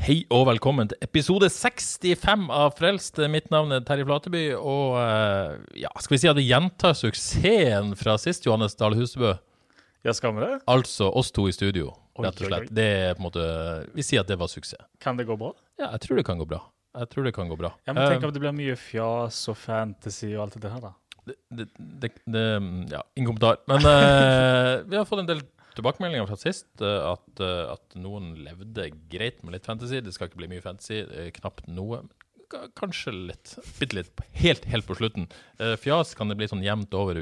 Hei og velkommen til episode 65 av Frelst. Mitt navn er Terje Flateby, og eh, ja, skal vi si at vi gjentar suksessen fra sist, Johannes Dahl Husebø? Ja, skal vi det? Altså oss to i studio, rett og slett. Det er på en måte Vi sier at det var suksess. Kan det gå bra? Ja, jeg tror det kan gå bra. Jeg tror det kan gå bra. Ja, men Tenk Eh, om det blir mye fjas og fantasy og alt det her, da. det, det, det, det Ja, ingen kommentar. Men uh, vi har fått en del tilbakemeldinger fra sist. eh, at, eh, at noen levde greit med litt fantasy. Det skal ikke bli mye fantasy. eh, knapt noe. Kanskje litt. Bitte litt. Helt, helt på slutten. Fjas kan det bli sånn jevnt over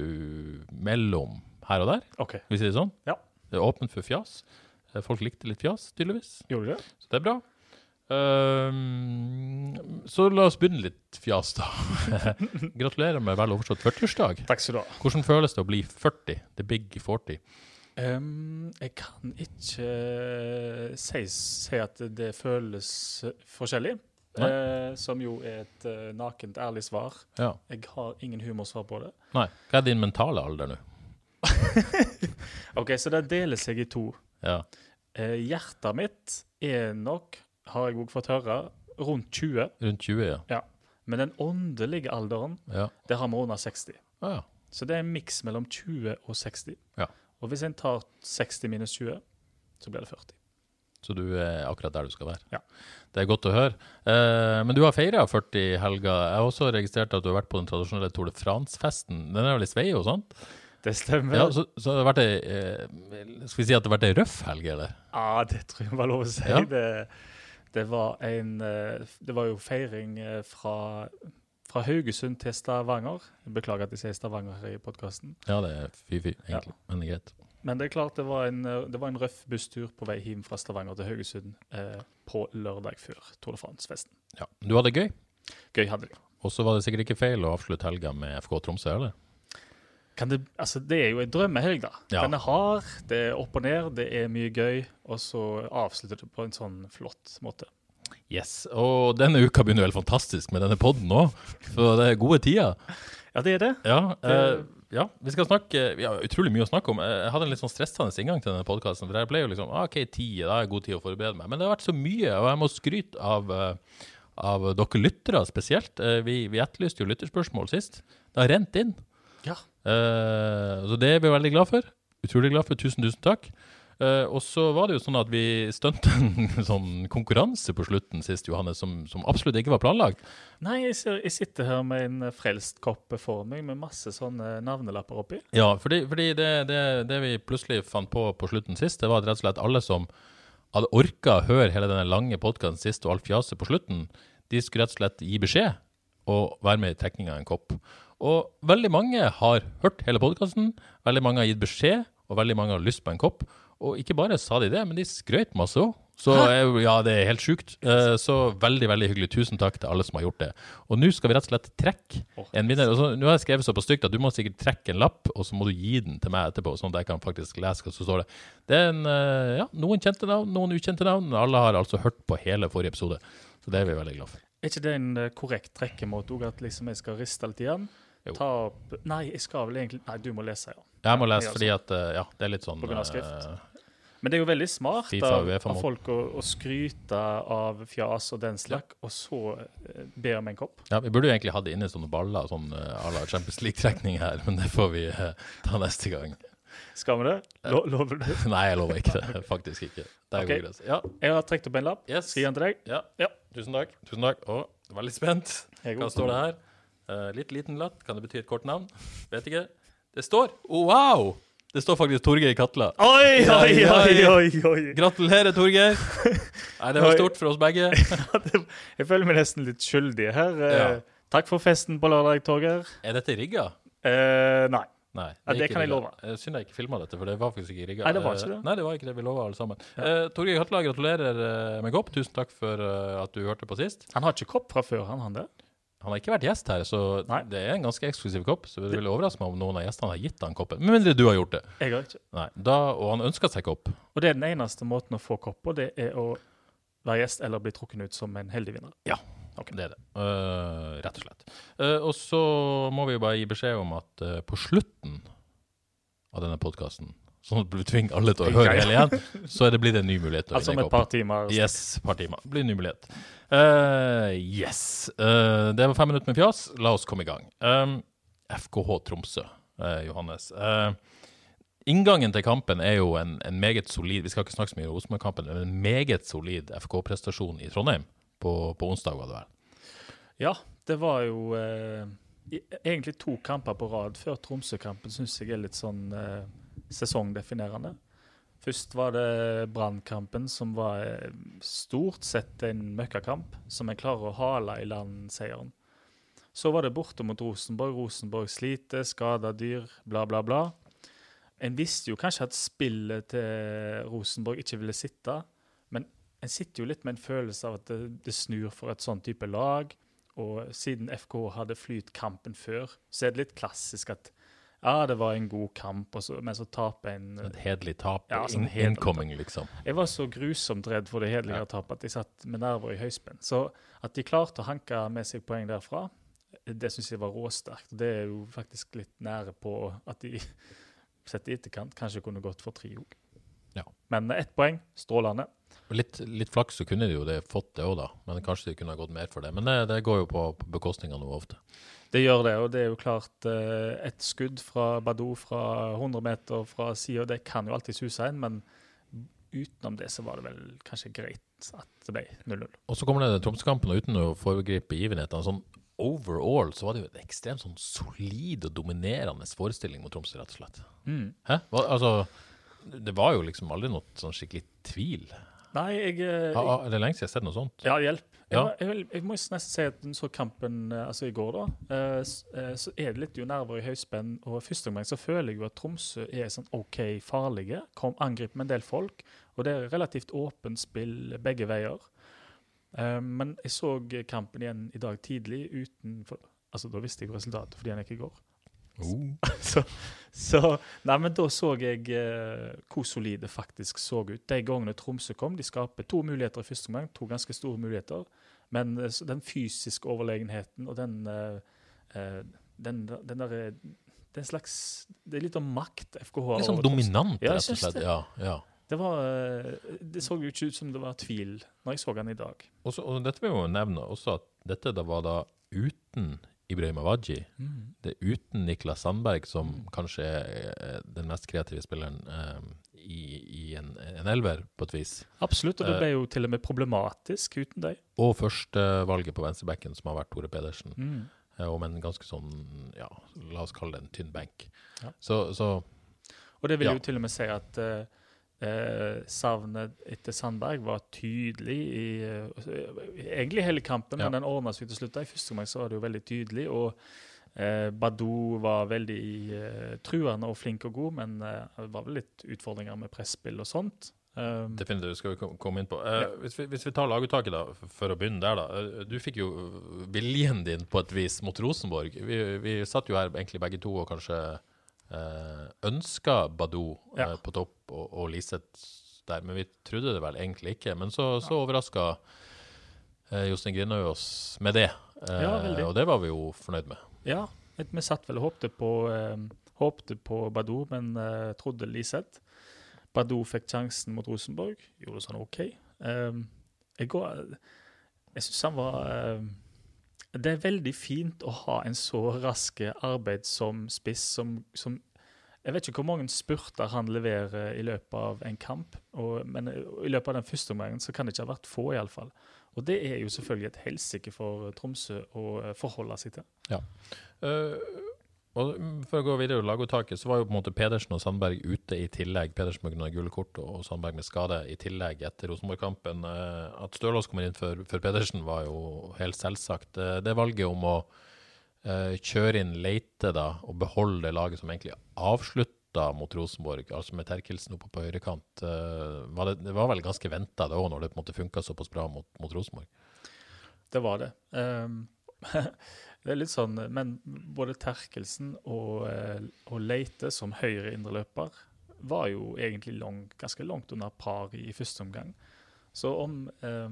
mellom her og der. OK. Hvis vi sier det sånn. Ja. Det er åpent for fjas. Folk likte litt fjas, tydeligvis. Gjorde det? Så det er bra. Um, så la oss begynne litt fjas, da. Gratulerer med vel overstått 40-årsdag. Takk skal du ha. Hvordan føles det å bli 40? The big 40? Ehm, jeg kan ikke si, si at det føles eh, forskjellig. Eh, som jo er et uh, nakent, ærlig svar. Ja. Jeg har ingen humorsvar på det. Nei. Hva er din mentale alder nå? OK, så det deler seg i to. Ja. Uh, hjertet mitt er nok, har jeg òg fått høre, rundt 20. Rundt 20, ja. Men den åndelige alderen, Ja. det har vi under 60. Ah, ja. Så det er en miks mellom 20 og 60. Ja. Og hvis en tar 60 minus 20, så blir det 40. Så du er akkurat der du skal være. Ja. Det er godt å høre. Eh, men du har feira 40 helger. Jeg har også registrert at du har vært på den tradisjonelle Tour de France-festen. Den er vel i Sveio og sånt? Det stemmer. Ja, så, så det har vært ei eh, Skal vi si at det har vært ei røff helg, eller? Ja, det tror jeg var lov å si. Ja. Det, det, var en, eh, det var jo feiring eh, fra, fra Haugesund til Stavanger. Jeg beklager at jeg sier Stavanger her i podkasten. Ja, det er fy-fy, egentlig. Men det er greit. Men det er klart det var, en, eh, det var en røff busstur på vei hjem fra Stavanger til Haugesund eh, på lørdag før Tour de France-festen. Ja. Du hadde det gøy? Gøy hadde det. Og så var det sikkert ikke feil å avslutte helga med FK Tromsø, eller? Kan det, altså, det er jo en drømmehelg, da. Ja. Den er hard, det er opp og ned, det er mye gøy. Og så avslutter du på en sånn flott måte. Yes. Og denne uka begynner jo helt fantastisk med denne podden òg, for det er gode tider. Ja, det er det. Ja, eh, ja, vi skal snakke Vi har utrolig mye å snakke om. Jeg hadde en litt sånn stressende inngang til denne podkasten. For jeg ble jo liksom ah, OK, ti, da er god tid å forberede meg. Men det har vært så mye, og jeg må skryte av, eh, av dere lyttere spesielt. Eh, Vi, vi etterlyste jo lytterspørsmål sist. Det har rent inn. Ja. Eh, så det er vi veldig glad for. Utrolig glad for. Tusen, tusen takk. Eh, og så var det jo sånn at vi stuntet en sånn konkurranse på slutten sist, Johannes, som, som absolutt ikke var planlagt. Nei, jeg, ser, jeg sitter her med en eh, frelst kopp for meg med masse sånne navnelapper oppi. Ja, fordi, fordi det, det, det vi plutselig fant på på slutten sist, det var at rett og slett alle som hadde orka å høre hele denne lange podkasten sist og alt fjaset på slutten, de skulle rett og slett gi beskjed og være med i trekninga av en kopp. Og veldig mange har hørt hele podkasten, veldig mange har gitt beskjed, og veldig mange har lyst på en kopp. Og ikke bare sa de det, men de skrøt masse òg. Så eh, ja, det er helt sjukt. Eh, Så veldig veldig hyggelig. Tusen takk til alle som har gjort det. Og nå skal vi rett og slett trekke en vinner. Nå har jeg skrevet så på stygt at du må sikkert trekke en lapp, og så må du gi den til meg etterpå, sånn at jeg kan faktisk lese hva som står det. Det er en, eh, ja, noen kjente navn, noen ukjente navn. Alle har altså hørt på hele forrige episode. Så det er vi veldig glad for. Er ikke det en eh, korrekt trekkemåte òg, at liksom jeg skal riste litt igjen? Jo. Ta opp Nei, jeg skal vel egentlig Nei, du må lese, ja. Jeg må lese fordi at eh, ja, det er litt sånn På grunn av skrift. eh, Men det er jo veldig smart av, av folk å, å skryte av fjas og den slags, og så eh, be om en kopp. ja, Vi burde jo egentlig hatt inne sånne baller, sånn à la Champions League-trekning her, men det får vi eh, ta neste gang. Skal vi det? Lo, lover du? Nei, jeg lover ikke det. Faktisk ikke. Det er Ok. god. Ja, Jeg har trukket opp en lapp. Yes. Skal jeg gi den til deg? ja. Ja. Tusen takk. Tusen takk. Å, veldig spent. Hva står det her? Eh, litt liten latt. Kan det bety et kort navn? Vet ikke. Det står oh, wow! Det står faktisk Torgeir Katla. Oi, oi, oi, oi, oi. Gratulerer, Torgeir. Nei, det var stort for oss begge. Jeg føler meg nesten litt skyldig her. Eh, Ja. Takk for festen på lørdag, Torgeir. Er dette rigga? Eh, nei. Nei. Ja, er det kan jeg love. Eh, Synd jeg ikke filma dette, for det var faktisk ikke rigga. Nei, det var ikke det. Nei, det var ikke det vi lova, alle sammen. Eh, Torgeir Katla, gratulerer med kopp. Tusen takk for at du hørte på sist. Han har ikke kopp fra før, han han det? Han har ikke vært gjest her, så Nei. det er en ganske eksklusiv kopp. Så det vil overraske meg om noen av gjestene har gitt han koppen. Med mindre du har gjort det. Jeg har ikke. Nei, da, Og han ønsker seg kopp. Og det er den eneste måten å få kopp på, det er å være gjest eller bli trukket ut som en heldig vinner. Ja, det er det. Uh, rett og slett. Uh, og så må vi jo bare gi beskjed om at uh, på slutten av denne podkasten, sånn at du tvinger alle til å høre hele igjen, så er det blitt en ny mulighet Altså om et par timer. Yes, par timer. Blir en ny mulighet. Uh, yes. Uh, det var fem minutter med fjas. La oss komme i gang. Um, FKH Tromsø, uh, Johannes. Eh, inngangen til kampen er jo en, en meget solid Vi skal ikke snakke så mye om Rosenborg-kampen, men en meget solid FK-prestasjon i Trondheim på, på onsdag, var det vel. Ja, det var jo eh, egentlig to kamper på rad før Tromsø-kampen, syns jeg er litt sånn eh, sesongdefinerende. Først var det Brannkampen, som var eh, stort sett en møkkakamp, som en klarer å hale i land seieren. Så var det borte mot Rosenborg. Rosenborg sliter, skader dyr, bla, bla, bla. En visste jo kanskje at spillet til Rosenborg ikke ville sitte, men en sitter jo litt med en følelse av at det, det snur for et sånn type lag. Og siden FK hadde flyt kampen før, så er det litt klassisk at ja, det var en god kamp, så, men så taper en Et hederlig tap. Ja, sånn in incoming, liksom. Jeg var så grusomt redd for det hederlige Ja. tapet at jeg satt med nerver i høyspenn. Så at de klarte å hanke med seg poeng derfra, det syns jeg var råsterkt. Det er jo faktisk litt nære på at de sett i etterkant kanskje kunne gått for tre òg. Ja. Men ett poeng, strålende. Litt, litt flaks så kunne de jo det, fått det òg, da. Men kanskje de kunne ha gått mer for det. Men det, det går jo på, på bekostning av noe ofte. Det gjør det, og det er jo klart eh, et skudd fra Badou fra 100 meter fra sida, det kan jo alltid suse inn, men utenom det så var det vel kanskje greit at det ble 0-0. Og så kommer det Tromsø-kampen, og uten å foregripe begivenhetene sånn overall så var det jo en ekstremt sånn solid og dominerende forestilling mot Tromsø, rett og slett. Mm. Hæ? Hva, altså, det var jo liksom aldri noe sånn skikkelig tvil. Nei, jeg, eh, Ha, ha, er det lenge siden jeg har sett noe sånt? Ja, hjelp. Jeg, Ja. må- jeg, jeg må nesten si at så kampen eh, altså i går, da, eh, så er det litt jo nerver i høyspenn. Og første fremst så føler jeg jo at Tromsø er sånn OK farlige. Kom, angriper med en del folk. Og det er relativt åpent spill begge veier. Men jeg så kampen igjen i dag tidlig uten for, Altså, da visste jeg resultatet fordi han gikk i går. Oh. så, så Nei, men da så jeg eh, hvor solid det faktisk så ut. De gangene Tromsø kom, de skaper to muligheter i første omgang, to ganske store muligheter. Men eh, den fysiske overlegenheten og den eh, eh, den, den der, det er en slags Det er litt om makt FKH har Litt sånn dominant, Ja, rett og slett. Ja, ja. Det, var, eh, det så jo ikke ut som det var tvil når jeg så han i dag. Også, og dette vil jeg jo nevne også at dette da var da uten Ibrahim Awaji. Mm. Det er uten Niklas Sandberg, som kanskje er den mest kreative spilleren eh, i, i en, en elver, på et vis. Absolutt, og det Eh. ble jo til og med problematisk uten deg. Og førstevalget på venstrebekken, som har vært Tore Pedersen. Mm. Eh, om en ganske sånn, ja, la oss kalle det en tynn benk. Ja. Så, så Og det vil Ja. jo til og med si at eh, eh, savnet etter Sandberg var tydelig i eh, egentlig hele kampen, Ja. men den ordna seg til slutt. I første omgang var det jo veldig tydelig. og eh, Badou var veldig eh, truende og flink og god, men eh, det var vel litt utfordringer med presspill og sånt. Um, definitivt skal vi kom- komme inn på. Uh, Ja. hvis, vi, hvis vi tar laguttaket, da, for å begynne der, da. Du fikk jo viljen din på et vis mot Rosenborg. Vi, vi satt jo her egentlig begge to og kanskje eh, ønska Badou eh, Ja. på topp og, og Liseth der, men vi trodde det vel egentlig ikke. Men så, så overraska eh, Jostein Grindhaug oss med det. Ja, og det var vi jo fornøyd med. ja, vi satt vel og håpte på, håpte på Badou, men trodde Liseth. Badou fikk sjansen mot Rosenborg, gjorde sånn OK. Jeg går, jeg syns han var Det er veldig fint å ha en så rask arbeid som spiss som, som Jeg vet ikke hvor mange spurter han leverer i løpet av en kamp, og, men i løpet av den første omgangen så kan det ikke ha vært få, iallfall. Og det er jo selvfølgelig et helsike for Tromsø å eh, forholde seg til. Eh, Og mm, For å gå videre i laguttaket, så var jo på en måte Pedersen og Sandberg ute i tillegg. Pedersen med grunn av gule kort og Sandberg med skade i tillegg etter Rosenborg-kampen. Eh, At Stølås kommer inn for, for Pedersen, var jo helt selvsagt. Eh, Det valget om å eh, kjøre inn Leite da, og beholde det laget som egentlig avslutta mot Rosenborg, altså med Terkelsen oppe på høyrekant, var det, det var vel ganske venta det òg, når det på en måte funka såpass bra mot, mot Rosenborg? Det var det. Ehm, det er litt sånn, Men både Terkelsen og, eh, og Leite som høyre indreløper var jo egentlig lang, ganske langt under par i første omgang. Så om, eh,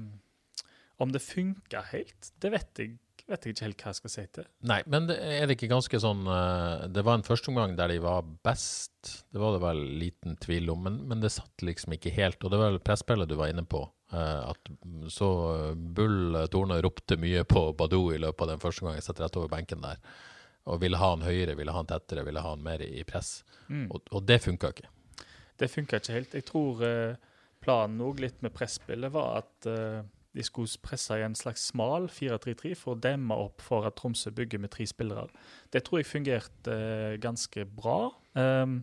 om det funka helt, det vet jeg, vet jeg ikke helt hva jeg skal si til. Nei, men det, er det ikke ganske sånn eh, Det var en førsteomgang der de var best, det var det vel liten tvil om, men, men det satt liksom ikke helt. Og det var presspillet du var inne på. Eh, at så Bull eh, Torne ropte mye på Badou i løpet av den første gangen jeg satt rett over benken der. Og ville ha han høyere, ville ha han tettere, ville ha han mer i, press. Mm. Og, og det funka ikke. Det funka ikke helt. Jeg tror eh, planen òg litt med presspillet var at eh, de skulle presse i en slags smal 4-3-3 for å demme opp for at Tromsø bygger med tre spillere. Det tror jeg fungerte eh, ganske bra. Um,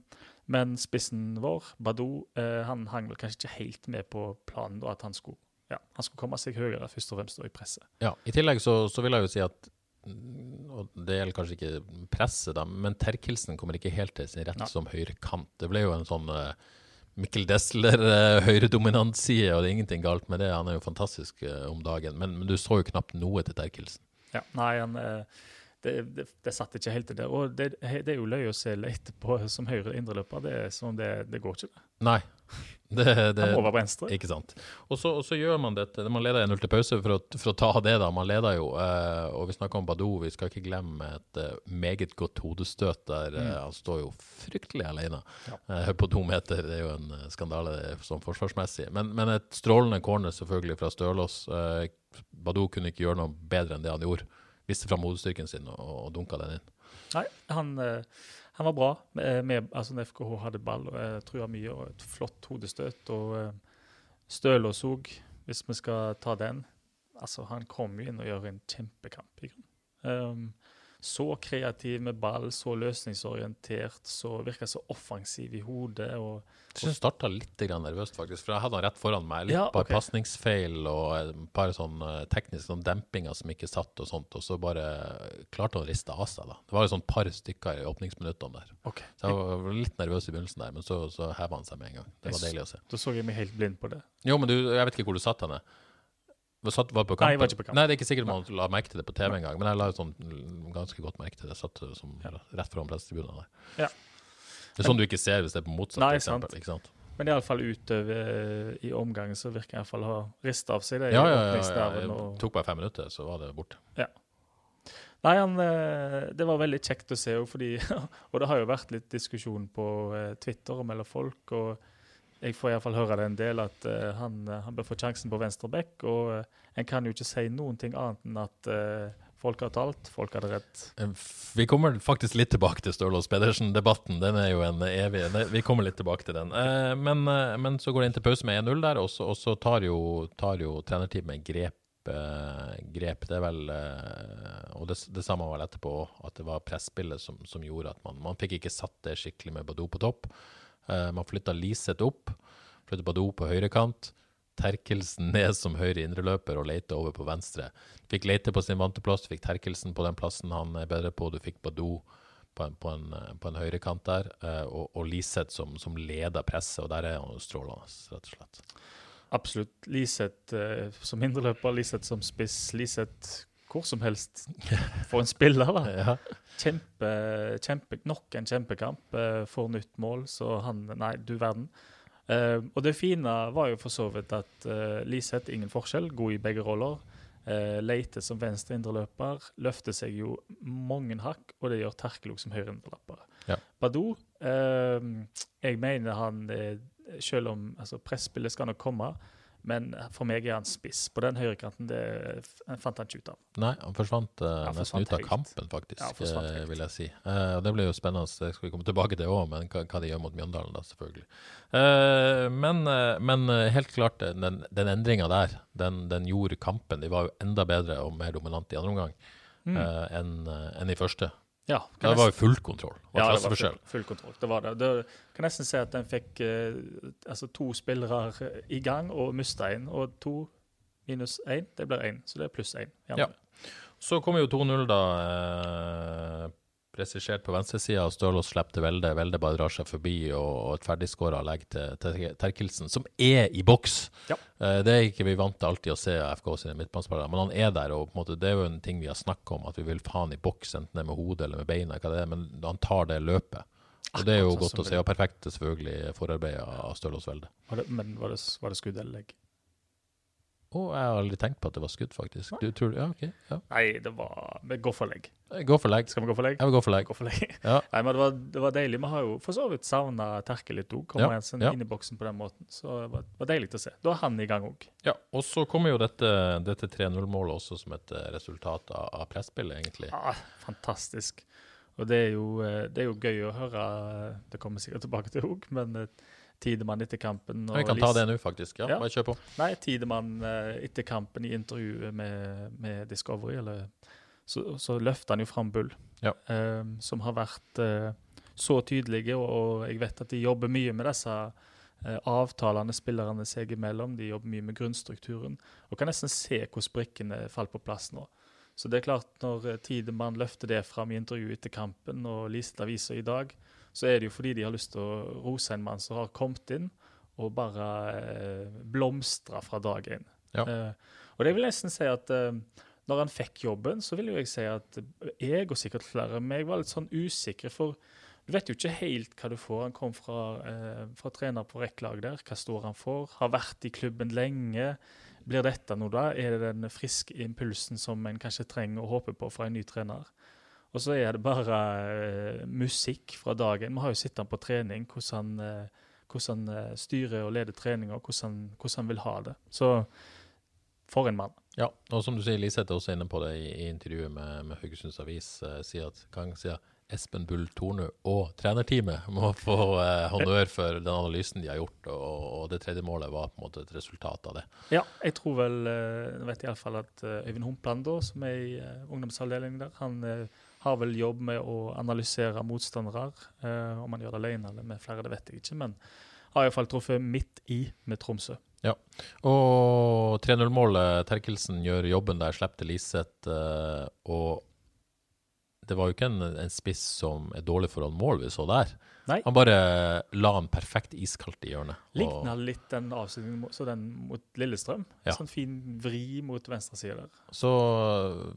men spissen vår, Badou, eh, han hang vel kanskje ikke helt med på planen da, at han skulle, ja, han skulle komme seg høyere, først og fremst da, i presset. Ja, I tillegg så, så vil jeg jo si at mm, og Det gjelder kanskje ikke presset, da, men Terkelsen kommer ikke helt til sin rett Nei. som høyrekant. Det ble jo en sånn uh, Mikkel Desler uh, høyredominant side, og det er ingenting galt med det. Han er jo fantastisk uh, om dagen, men, men du så jo knapt noe til Terkelsen. Ja, nei, han, eh, det, det, det satt ikke helt til det. Og det, det er jo løye å se etterpå på som høyre indreløper. Det som det, det går ikke. det. Nei. Det, det, Han må være venstre. Ikke sant. Og så, gjør man dette. Man leder 1-0 til pause for å, for å ta det, da. Man leder jo. Eh, og vi snakker om Badou. Vi skal ikke glemme et eh, meget godt hodestøt der. mm. han står jo fryktelig alene Ja. eh, på to meter. Det er jo en eh, skandale sånn forsvarsmessig. Men, men et strålende corner selvfølgelig fra Stølås. Eh, Badou kunne ikke gjøre noe bedre enn det han gjorde. Viste fram hodestyrken sin og, og dunka den inn. Nei, han, eh, han var bra. Med, altså FKH hadde ball og jeg trua mye, og et flott hodestøt. Og støl Stølås òg, hvis vi skal ta den. Altså, han kom jo inn og gjør en kjempekamp. i grunnen. Um, så kreativ med ball, så løsningsorientert, så virka så offensiv i hodet. og Jeg synes starta litt nervøst, faktisk. For jeg hadde han rett foran meg. Litt Ja, par pasningsfeil og et par sånn eh, tekniske sånn dempinger som ikke satt, og sånt. Og så bare klarte han å riste av seg. da. Det var et sånn par stykker i åpningsminuttene der. Okay. Så jeg var litt nervøs i begynnelsen der, men så, så heva han seg med en gang. Det var Jeg deilig å se. Da så jeg meg helt blind på det. Jo, men du, jeg vet ikke hvor du satt henne. Satt, var på kampen? Nei, jeg var ikke på kampen. Nei, det er ikke sikkert man la merke til det på TV engang, men jeg la sånn ganske godt merke til det. Jeg satt som, ja. rett foran pressetribunen. Ja. Det er sånn du ikke ser hvis det er på motsatt, Nei, eksempel. sant. Ikke sant? Men iallfall utover eh, i omgangen så virker jeg iallfall å ha rista av seg det. Ja, ja, ja, ja. Det og- tok bare fem minutter, så var det borte. Nei, han, eh, det var veldig kjekt å se, fordi Og det har jo vært litt diskusjon på eh, Twitter og mellom folk, og jeg får iallfall høre det en del at uh, han, eh, han bør få sjansen på venstre back. og uh, en kan jo ikke si noen ting annet enn at uh, folk har talt, folk hadde rett. Vi kommer faktisk litt tilbake til Stølås Pedersen-debatten. Den er jo en evig Vi kommer litt tilbake til den. Men, men så går det inn til pause med 1-0 der, og så, og så tar jo, tar jo trenerteamet grep. grep. Det er vel Og det, det samme var vel etterpå at det var presspillet som, som gjorde at man Man fikk ikke satt det skikkelig med Badou på topp. Eh, Man flytta Liseth opp, flytta Badou på høyrekant. Terkelsen ned som høyre indreløper og Leite over på venstre. Fikk Leite på sin vante plass, fikk Terkelsen på den plassen han er bedre på. Du fikk Badou på en, på en, eh, en høyrekant der, eh, og, og Liseth som, som leder presset, og der er han strålende, rett og slett. Absolutt. Liseth eh, som indreløper, Liseth som spiss, Liseth hvor som helst. For en spiller, da. Ja. Kjempe, kjempe, nok en kjempekamp uh, for nytt mål, så han Nei, du verden. Uh, og det fine var jo for så vidt at uh, Liseth, ingen forskjell, god i begge roller. Uh, Leite som venstre indreløper løfter seg jo mange hakk, og det gjør Terkelog som høyre indreløper. Ja. Badou, uh, jeg mener han eh, Selv om altså, presspillet skal nok komme, men for meg er han spiss. På den høyrekanten det fant han ikke ut av. Nei, han forsvant uh, Han nesten forsvant ut av helt. kampen, faktisk, Ja, helt. vil jeg si. Uh, Det blir jo spennende, det skal vi komme tilbake til òg, men hva, hva de gjør mot Mjøndalen, da, selvfølgelig. Men, men helt klart, den, den endringa der, den, den gjorde kampen. De var jo enda bedre og mer dominante i andre omgang Mm. enn enn i første. Ja, det var jo full kontroll. Var Ja, det var full, full kontroll. Det var det. det kan nesten si at en fikk eh, altså to spillere i gang og mista én. Og to minus én, det blir én. Så det er pluss én. Ja. Så kommer jo 2-0, da. Eh, Presisjert på venstresida, og Stølås slipper til Velde. Velde bare drar seg forbi, og, og et ferdigskåra legg til, til Terkelsen, som er i boks. Ja. Eh, det er ikke vi vant til alltid å se av FK sine midtbanespillere, men han er der. og på en måte, Det er jo en ting vi har snakka om, at vi vil faen i boks, enten det er med hodet eller med beina, hva det er, men han tar det løpet. Og Det er jo sånn godt å se. Og perfekt selvfølgelig forarbeid av Stølås Velde. Var det, men var det, var det skudd eller legg? Og jeg har aldri tenkt på at det var skudd, faktisk. Du tror Ja, OK. Ja. Nei, det var Vi går for legg. Gå for legg. Skal vi gå for legg? Jeg vil gå for legg. Gå for legg. Ja. Nei, men det var, det var deilig. Vi har jo for så vidt savna Terkel litt òg. Kommer Ja, en sånn ja. inn i boksen på den måten. Så det var, var deilig å se. Da er han i gang òg. Ja, og så kommer jo dette, dette 3-0-målet også som et eh, resultat av, av presspillet, egentlig. Ah, fantastisk. Og det er, jo, eh, det er jo gøy å høre eh, Det kommer vi sikkert tilbake til òg, men eh, Tidemann etter kampen Vi kan ta det nå, faktisk. Ja, Ja. Bare kjør på. Nei, Tidemann etter kampen i intervjuet med, med Discovery, eller, så, så løfter han jo fram Bull, Ja. um, som har vært uh, så tydelige, og, og jeg vet at de jobber mye med disse uh, avtalene spillerne seg imellom. De jobber mye med grunnstrukturen, og kan nesten se hvordan brikkene faller på plass nå. Så det er klart, når eh, Tidemann løfter det fram i intervjuet etter kampen og leser aviser i dag, så er det jo fordi de har lyst til å rose en mann som har kommet inn og bare eh, blomstra fra dag én. Ja. Eh, og det vil nesten si at eh, når han fikk jobben, så vil jo jeg si at jeg og sikkert flere av meg var litt sånn usikre, for du vet jo ikke helt hva du får. Han kom fra, eh, fra trener på rekklag der. Hva står han for? Har vært i klubben lenge. Blir dette noe da? Er det den friske impulsen som en kanskje trenger å håpe på fra en ny trener? Og så er det bare uh, musikk fra dagen. Vi har jo sett han på trening, hvordan han, uh, han uh, styrer og leder treninga, hvordan, hvordan han vil ha det. Så for en mann. Ja, og som du sier, Liseth er også inne på det i, i intervjuet med, med Haugesunds Avis. Eh, sier at, Kang sier Espen Bull Tornø og trenerteamet må få eh, honnør for den analysen de har gjort, og, og det tredje målet var på en måte et resultat av det. Ja, jeg tror vel eh, Jeg vet iallfall at eh, Øyvind Humpland, da, som er i eh, ungdomsavdelingen der, han har vel jobb med å analysere motstandere. Eh, om han gjør det alene eller med flere, det vet jeg ikke, men har iallfall truffet midt i med Tromsø. Ja, Og 3-0-målet, Terkelsen gjør jobben der, slipper til Liseth, eh, og det var jo ikke en, en spiss som er dårlig foran mål vi så der. Nei. Han bare la han perfekt iskaldt i hjørnet. Likna litt den avslutningen så den mot Lillestrøm. Ja. Sånn fin vri mot venstre side der. Så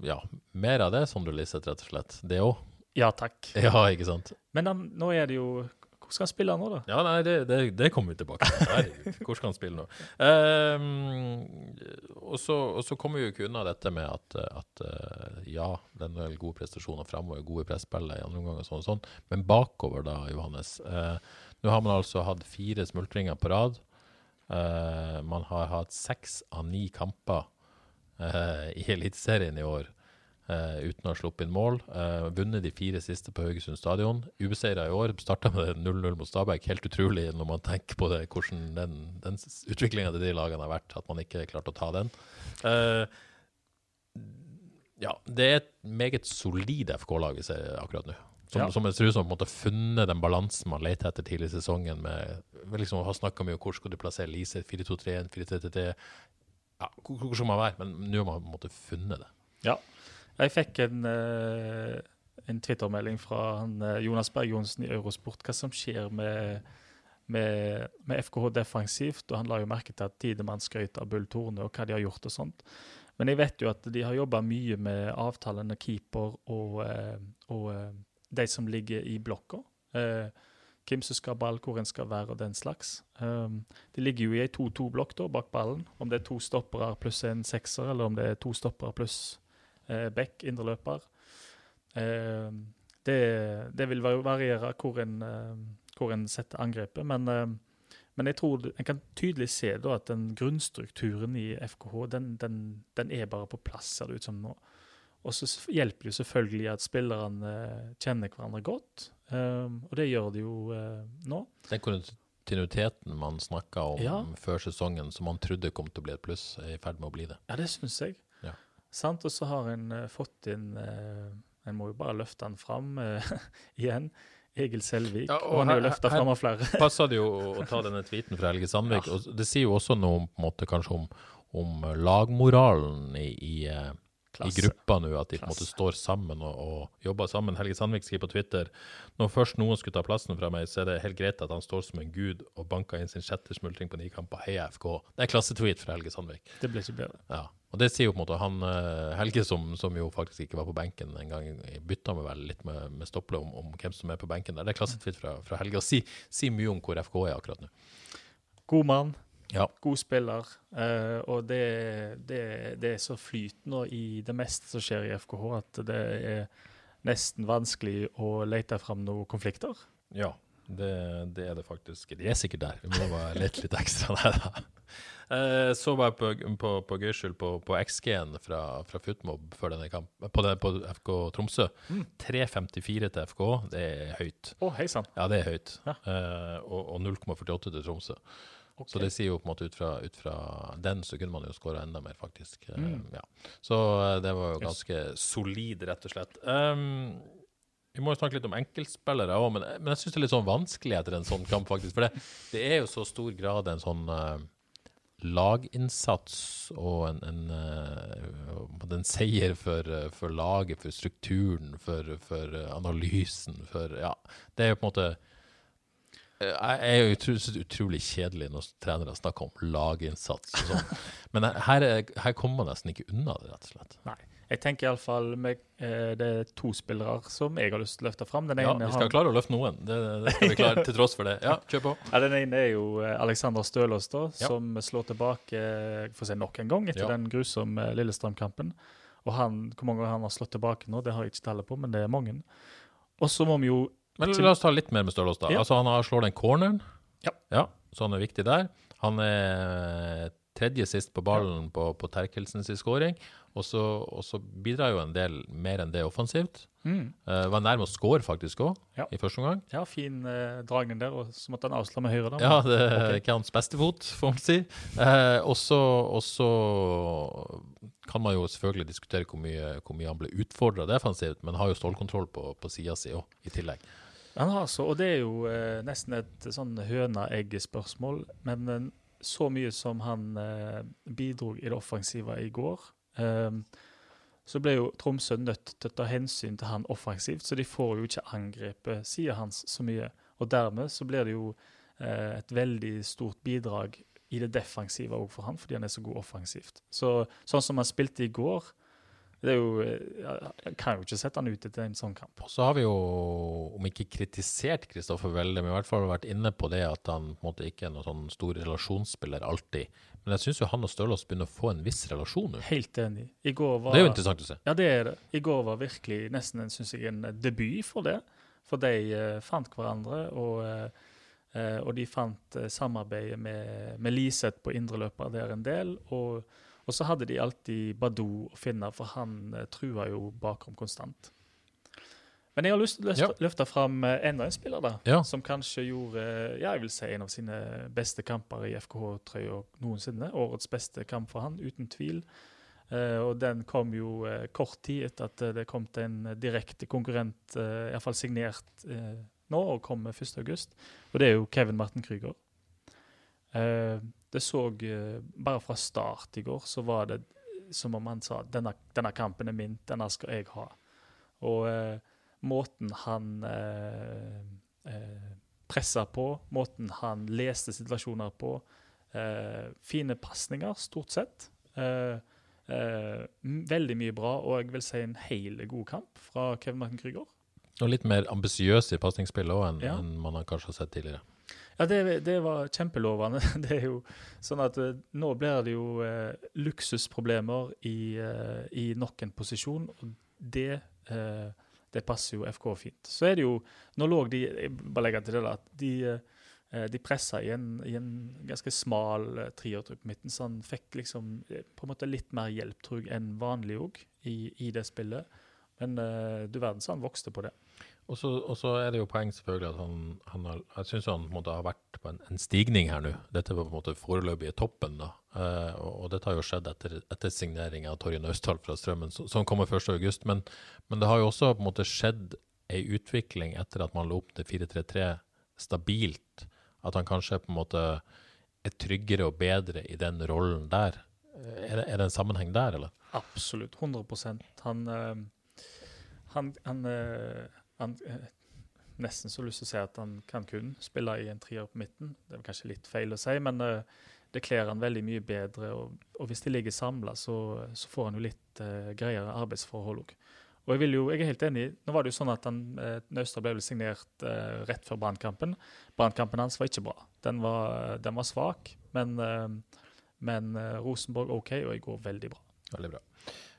ja, mer av det, Sondre Liseth, rett og slett. Det òg. Ja takk. Ja, ikke sant. Men han, nå er det jo Hvor skal han spille nå, da? Ja, nei, det, det, det kommer vi tilbake til. Hvor skal han spille nå? Um, og, så, og så kommer vi jo ikke unna dette med at, at eh, ja, det er en del gode prestasjoner framover, gode presspillet i andre omgang og sånn og sånn, men bakover da, Johannes. Uh, nå har man altså hatt fire smultringer på rad. Uh, man har hatt seks av ni kamper uh, i Eliteserien i år. Eh, uten å ha sluppet inn mål. Uh, vunnet de fire siste på Haugesund stadion. Ubeseira i år. Starta med 0-0 mot Stabæk. Helt utrolig når man tenker på det, hvordan den, den utviklinga til de lagene har vært, at man ikke klarte å ta den. Eh, ja, det er et meget solid FK-lag vi ser akkurat nå. Som, Ja. som jeg tror som på en måte funnet den balansen man leter etter tidlig i sesongen. med, liksom har snakka mye om hvor skal du plassere Lise, 4-2-3-1, 4-3-3. Ja, hvor skal man være? Men nå har man på en måte funnet det. Ja. Jeg fikk en, eh, en Twitter-melding fra eh, Jonas Berg Johnsen i Eurosport hva som skjer med, med, med FKH defensivt. og Han la jo merke til at Tidemann skrøt av Bull Torne og hva de har gjort og sånt. Men jeg vet jo at de har jobba mye med avtalene keeper og, eh, og de som ligger i blokka. Hvem som skal ha ball, hvor en skal være og den slags. De ligger jo i ei 2-2-blokk bak ballen. Om det er to stoppere pluss en sekser, eller om det er to stoppere pluss eh, back, indreløper. Eh, det, det vil variere hvor en, eh, hvor en setter angrepet, men, eh, men jeg tror en kan tydelig se da at den grunnstrukturen i FKH den, den, den er bare på plass, ser det ut som nå. Og så hjelper det selvfølgelig at spillerne eh, kjenner hverandre godt, og det gjør de jo nå. Den kontinuiteten man snakka om Ja. før sesongen, som man trodde kom til å bli et pluss, er i ferd med å bli det. Ja, det syns jeg. Ja. Sant? Og så har en eh, fått inn eh, En må jo bare løfte han fram eh, igjen. Egil Selvik. Ja, og, og han er jo løfta fram av flere. Passer det jo å ta denne tweeten fra Helge Sandvik. og Det sier jo også noe på en måte, kanskje om, om lagmoralen i, i, eh, i gruppa nå, at de på en måte står sammen og, og jobber sammen. Helge Sandvik skriver på Twitter når først noen skulle ta plassen fra meg, så er det helt greit at han står som en gud og banker inn sin sjette smultring på nikamp på Heia FK. Det er klassetweet fra Helge Sandvik. Det blir ikke bedre. Ja, og det sier jo på en måte han eh, Helge, som, som jo faktisk ikke var på benken en gang, bytta med vel litt med, med Stopple om, om hvem som er på benken der. Det er klassetweet fra, fra Helge, og sier si mye om hvor FK er akkurat nå. God mann, Ja. god spiller. Uh, og det, det, det er så flytende i det meste som skjer i FKH, at det er nesten vanskelig å lete fram noen konflikter. ja det, det er det faktisk. De er sikkert der. Vi må bare lete litt ekstra der, da. Eh, så var jeg på, på, på gøy skyld på, på XG-en fra, fra Footmob før denne kamp, på, det, på FK Tromsø. 3,54 til FK, det er høyt. Å, hei sann. Ja, det er høyt. Ja. Eh, og og 0,48 til Tromsø. Ok. Så det sier jo på en måte ut fra, ut fra den, så kunne man jo skåra enda mer, faktisk. Eh, Mm. ja. Så eh, det var jo Yes. ganske solid, rett og slett. Um, vi må jo snakke litt om enkeltspillere òg, men, men jeg syns det er litt sånn vanskelig etter en sånn kamp, faktisk. For det, det er jo så stor grad en sånn uh, laginnsats og en, en, uh, en seier for, uh, for laget, for strukturen, for, for analysen, for Ja, det er jo på en måte Jeg er jo utro, synes det er utrolig kjedelig når trenere snakker om laginnsats og sånn. Men her, er- her kommer man nesten ikke unna det, rett og slett. Nei. Jeg tenker iallfall eh, det er to spillere som jeg har lyst til å løfte fram. Den Ja, vi skal har- klare å løfte noen. Det, det skal vi klare, til tross for det. Ja, kjør på. Ja, Den ene er jo eh, Alexander Stølås, da, Ja. som slår tilbake får for å si nok en gang etter Ja. den grusomme Lillestrøm-kampen. Og han, Hvor mange ganger han har slått tilbake nå, det har jeg ikke tallet på, men det er mange. Og så må vi jo Men la oss ta litt mer med Stølås, da. Ja. Altså, han har slår den corneren. Ja. Så han er viktig der. Han er tredje sist på ballen på, på Terkelsens skåring. Og så, bidrar jo en del mer enn det offensivt. mm, Uh, var nærme å score faktisk òg, Ja. i første omgang. Ja, fin uh, dragning der, og så måtte han avslå med høyre. da. Ja, det er okay. ikke hans beste fot, får man si. Uh, og så kan man jo selvfølgelig diskutere hvor mye, hvor mye han ble utfordra defensivt, men har jo stålkontroll på, på sida si òg, i tillegg. Han har så, og det er jo eh, nesten et sånn høna-egg-spørsmål, men så mye som han eh, bidro i det offensive i går, eh, så ble jo Tromsø nødt til å ta hensyn til han offensivt, så de får jo ikke angrepet sida hans så mye. Og dermed så blir det jo eh, et veldig stort bidrag i det defensive òg for han, fordi han er så god offensivt. Så sånn som han spilte i går, det er jo eh, Jeg kan jo ikke sette han ut etter en sånn kamp. Så har vi jo, om ikke kritisert Kristoffer veldig, men i hvert fall vært inne på det at han på en måte ikke er noen sånn stor relasjonsspiller alltid. Men jeg syns han og Stølås begynner å få en viss relasjon nå. Helt enig. I går var Det er jo interessant å se. Ja, det er det. I går var virkelig nesten en, synes jeg, en debut for det. For de uh, fant hverandre, og, uh, og de fant uh, samarbeidet med, med Liseth på indreløper der en del. Og, og så hadde de alltid Badou å finne, for han eh, trua jo bakrom konstant. Men jeg har lyst til å løfte- fram eh, enda en spiller, da. Ja. Som kanskje gjorde eh, ja, jeg vil si en av sine beste kamper i FKH-trøya noensinne. Årets beste kamp for han, uten tvil. Eh, og den kom jo eh, kort tid etter at eh, det kom til en eh, direkte konkurrent, uh, iallfall signert eh, nå, og kom 1.8. Og det er jo Kevin Martin Krüger. Eh, det så eh, Bare fra start i går så var det som om han sa denne, denne kampen er min, denne skal jeg ha. Og eh, måten han eh, eh, pressa på, måten han leste situasjoner på, eh, fine pasninger stort sett. Eh, Eh, veldig mye bra, og jeg vil si en hel god kamp fra Kevin Martin Krüger. Og litt mer ambisiøs i pasningsspillet òg enn Ja. enn man har kanskje sett tidligere. Ja, det, det var kjempelovende. Det er jo sånn at eh, nå blir det jo eh, luksusproblemer i, eh, i nok en posisjon, og det, eh, det passer jo FK fint. Så er det jo Nå lå de Jeg bare legger til det at de, eh, de pressa i i en ganske smal eh, triertrupp på midten, så han fikk liksom eh, på en måte litt mer hjelp, tror jeg, enn vanlig òg, i, i det spillet. Men uh, du verden så han vokste på det. Og så, er det jo poeng selvfølgelig at han, han har, jeg syns han måtte ha vært på en, en stigning her nå. Dette var på en måte foreløpig toppen, da. Eh, og, og, dette har jo skjedd etter, etter signering av Torje Naustdal fra Strømmen, som, som kommer 1.8. Men, men det har jo også på en måte skjedd ei utvikling etter at man lå opp til 4-3-3 stabilt. At han kanskje på en måte er tryggere og bedre i den rollen der. Er det, er det en sammenheng der, eller? Absolutt. 100 Han, øh, han, han øh han eh, nesten så lyst til å si at han kan kun spille i en trier på midten. Det er kanskje litt feil å si, men uh, det kler han veldig mye bedre. Og, og hvis de ligger samla, så, så, får han jo litt uh, greiere arbeidsforhold òg. Og jeg, jo, jeg er helt enig. Nå var det jo sånn at han, eh, Naustdal ble vel signert eh, rett før Brannkampen. Brannkampen hans var ikke bra. Den var, den var svak, men, men Rosenborg OK, og jeg går veldig bra. Veldig bra.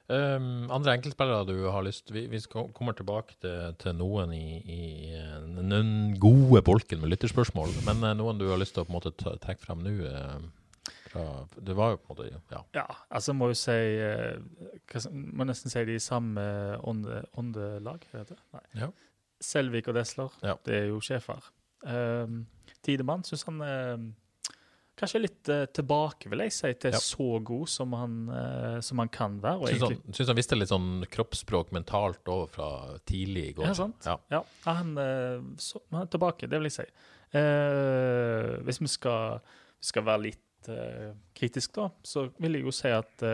Um, andre enkeltspillere du har lyst Vi, vi kommer tilbake til, til noen i, i, den gode bolken med lytterspørsmål, men uh, noen du har lyst til å på en måte ta, trekke frem nå? Uh, det var jo på en måte Ja, ja altså må jo si uh, Må nesten si de samme ånde, åndelag, heter det? Nei. Ja. Selvik og Desler, ja. det er jo sjefer. Um, Tidemann syns han kanskje litt uh, tilbake, vil jeg si, til ja. så god som han, uh, som han kan være. Syns han, synes han visste litt sånn kroppsspråk mentalt òg fra tidlig i går. Ja, sant. Ja, ja han, uh, så, han, er tilbake, det vil jeg si. hvis vi skal, skal være litt uh, kritisk, da, så vil jeg jo si at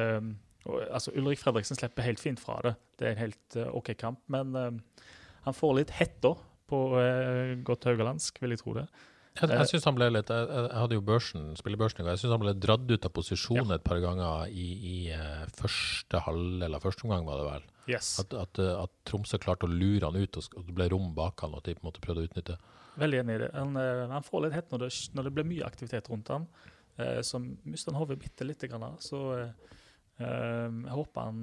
og, altså, Ulrik Fredriksen slipper helt fint fra det. Det er en helt OK kamp. Men han får litt hetta på godt haugalandsk, vil jeg tro det. Jeg, jeg synes han ble litt, jeg, jeg hadde jo børsen, spillebørsen i Jeg syns han ble dratt ut av posisjon ja. et par ganger i, i uh, første halv, eller første omgang, var det vel. Yes. At, at, at, Tromsø klarte å lure han ut, og det ble rom bak han, og at de på en måte prøvde å utnytte. Veldig enig i det. Han, han får litt hett når det, når det blir mye aktivitet rundt han. Uh, så mister han hodet bitte lite grann. Så jeg håper han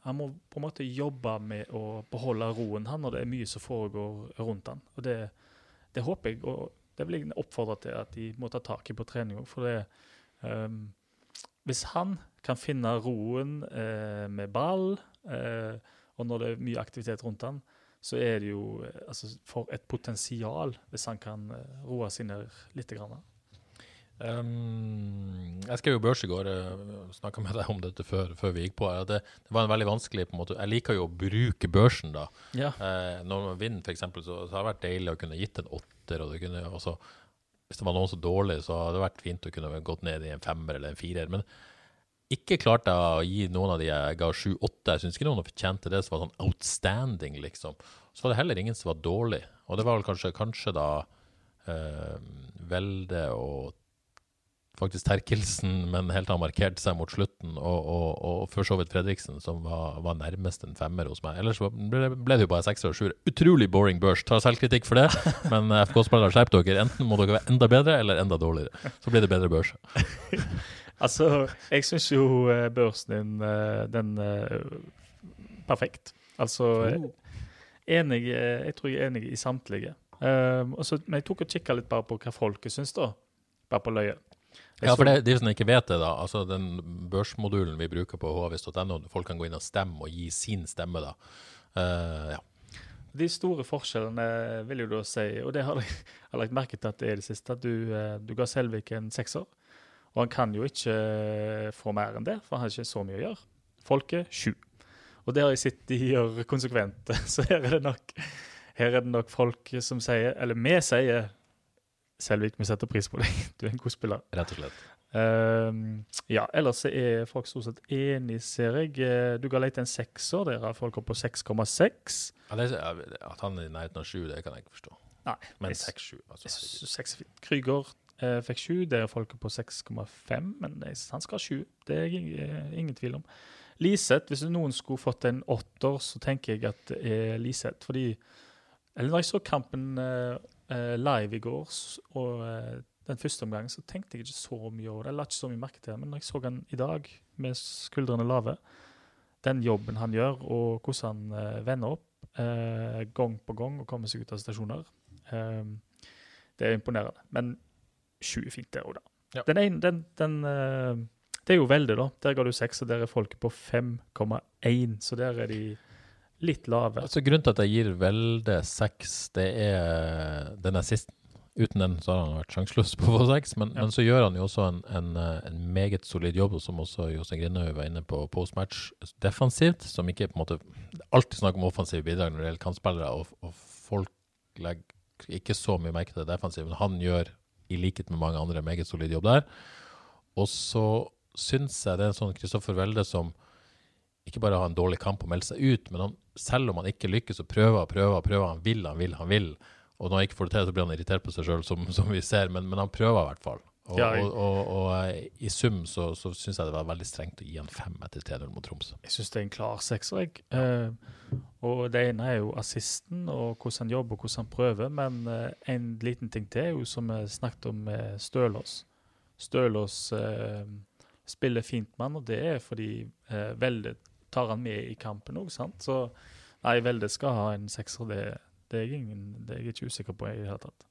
Han må på en måte jobbe med å beholde roen han når det er mye som foregår rundt han. Og det, det håper jeg. og det vil oppfordre til at de må ta tak i på trening. For det, um, hvis han kan finne roen uh, med ball, uh, og når det er mye aktivitet rundt han, så er det jo uh, altså, for et potensial hvis han kan roe seg ned litt. Grann. Um, jeg skrev jo børs i går, uh, snakka med deg om dette før, før vi gikk på. Det, det, var en veldig vanskelig på en måte, Jeg liker jo å bruke børsen. da. Ja. Uh, når man vinner, f.eks., så, så har det vært deilig å kunne gitt en åtter. og det kunne også, Hvis det var noen så dårlig, så hadde det vært fint å kunne gått ned i en femmer eller en firer. Men ikke klarte jeg å gi noen av de jeg ga sju-åtte. Jeg syns ikke noen fortjente det som var sånn outstanding, liksom. Så var det heller ingen som var dårlig. Og det var vel kanskje, kanskje da uh, Velde og faktisk Terkelsen, men helt han markert seg mot slutten, og, og, og for så vidt Fredriksen, som var, var, nærmest en femmer hos meg. Ellers ble, ble det jo bare sekser og sjuere. Utrolig boring børs. Tar selvkritikk for det, men FK-spillere, skjerp dere. Enten må dere være enda bedre eller enda dårligere. Så blir det bedre børs. altså, jeg syns jo eh, børsen din, eh, den Perfekt. Altså oh. enig, Jeg tror jeg er enig i samtlige. Um, også, men jeg tok og kikka litt bare på hva folket syns, da. Bare på løyet. Ja, for det, de som ikke vet det, da. altså Den børsmodulen vi bruker på hvis.no, folk kan gå inn og stemme og gi sin stemme, da. Uh, ja. De store forskjellene vil jo da si, og det har jeg, har lagt merke til at det er det siste, at du, eh, du ga Selvik en sekser. Og han kan jo ikke eh, få mer enn det, for han har ikke så mye å gjøre. Folket sju. Og det har jeg sett de gjør konsekvent. Så her er det nok, her er det nok folk som sier, eller vi sier Selvik, vi setter pris på deg. Du er en god spiller. Rett og slett. Uh, ja, ellers er folk stort sett enig, ser jeg. Eh, du ga Leite en sekser. Der har folk opp på 6,6. Ja, at han er i nærheten av 7, det kan jeg ikke forstå. Nei. Men 6-7. Altså. 6 Krüger eh, fikk 7. Der er folk på 6,5. Men han skal ha 7. Det er ingen, ingen tvil om. Liseth, hvis noen skulle fått en åtter, så tenker jeg at det er Liseth. Fordi Eller når jeg så kampen uh, live i går, og uh, den første omgangen, så tenkte jeg ikke så mye over det. Jeg la ikke så mye merke til det, men når jeg så han i dag med skuldrene lave, den jobben han gjør, og hvordan han uh, vender opp gang på gang og kommer seg ut av stasjoner, det er imponerende. Men sju fint, det òg, da. Ja. Den ene, den, den det er jo veldig, da. Der ga du seks, og der er folket på 5,1. Så der er de litt lave. Altså Grunnen til at jeg gir Velde seks, det er den assisten. Uten den så har han vært sjanseløs på å få seks, men, Ja. men så gjør han jo også en, en, en meget solid jobb, som også Jostein Grindhaug var inne på postmatch, defensivt. Som ikke på en måte Alltid snakk om offensive bidrag når det gjelder kantspillere, og, og folk legger ikke så mye merke til det defensive, men han gjør, i likhet med mange andre, meget solid jobb der. Og så syns jeg det er en sånn Kristoffer Welde som ikke bare har en dårlig kamp og melder seg ut, men han, selv om han ikke lykkes, så prøver og prøver og prøver. Han vil, han vil, han vil. Og når han ikke får det til, så blir han irritert på seg sjøl, som, som vi ser, men, men han prøver i hvert fall. Og, Ja, jeg- og, og, og i sum så, så syns jeg det var veldig strengt å gi han fem etter 3-0 mot Tromsø. Jeg syns det er en klar sekser, jeg. Eh, og det ene er jo assisten og hvordan han jobber og hvordan han prøver, men eh, en liten ting til er jo som vi snakket om med Stølås. Stølås eh, spiller fint med og det er fordi eh, Velde tar han med i kampen òg, sant. Så nei, Velde skal ha en sekser, det, det, er ingen, det er jeg ikke usikker på i det hele tatt.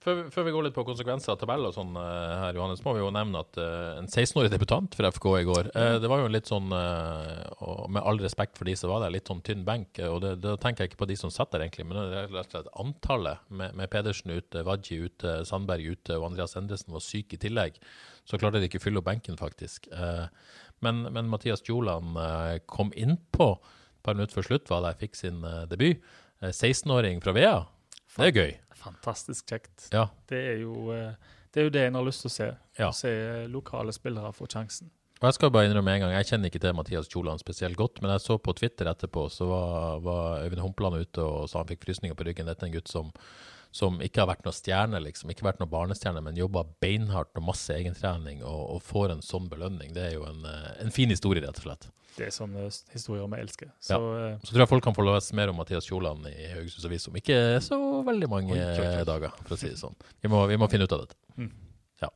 Før, før vi går litt på konsekvenser av tabell og sånn uh, her, Johannes, må vi jo nevne at uh, en 16-årig debutant for FK i går uh, Det var jo litt sånn, med all respekt for de som var der, litt sånn tynn benk. Og det, da tenker jeg ikke på de som satt der, egentlig, men det er rett og slett antallet med, med Pedersen ute, Wadji ute, Sandberg ute og Andreas Endresen var syk i tillegg. Så klarte de ikke å fylle opp benken, faktisk. Eh, men, men Mathias Joland eh, kom innpå et par minutter før slutt, var der, fikk sin eh, debut. Eh, 16-åring fra Vea. Det er gøy. Fantastisk kjekt. Ja. Det er jo eh, det, er jo det en har lyst til å se. Ja. Å se eh, lokale spillere få sjansen. Og jeg skal bare innrømme en gang, jeg kjenner ikke til Mathias Kjoland spesielt godt, men jeg så på Twitter etterpå, så var, var Øyvind Humpeland ute og sa han fikk frysninger på ryggen. Dette er en gutt som, som ikke har vært noe stjerne, liksom. Ikke vært noe barnestjerne, men jobba beinhardt og masse egentrening, og, og får en sånn belønning. Det er jo en, eh, en fin historie, rett og slett. Det er sånne historier vi elsker. Så ja. Så tror jeg folk kan få lese mer om Mathias Kjoland i Haugesunds Avis om ikke så veldig mange Oi, dager, for å si det sånn. Vi må, vi må finne ut av dette. Mm. Ja.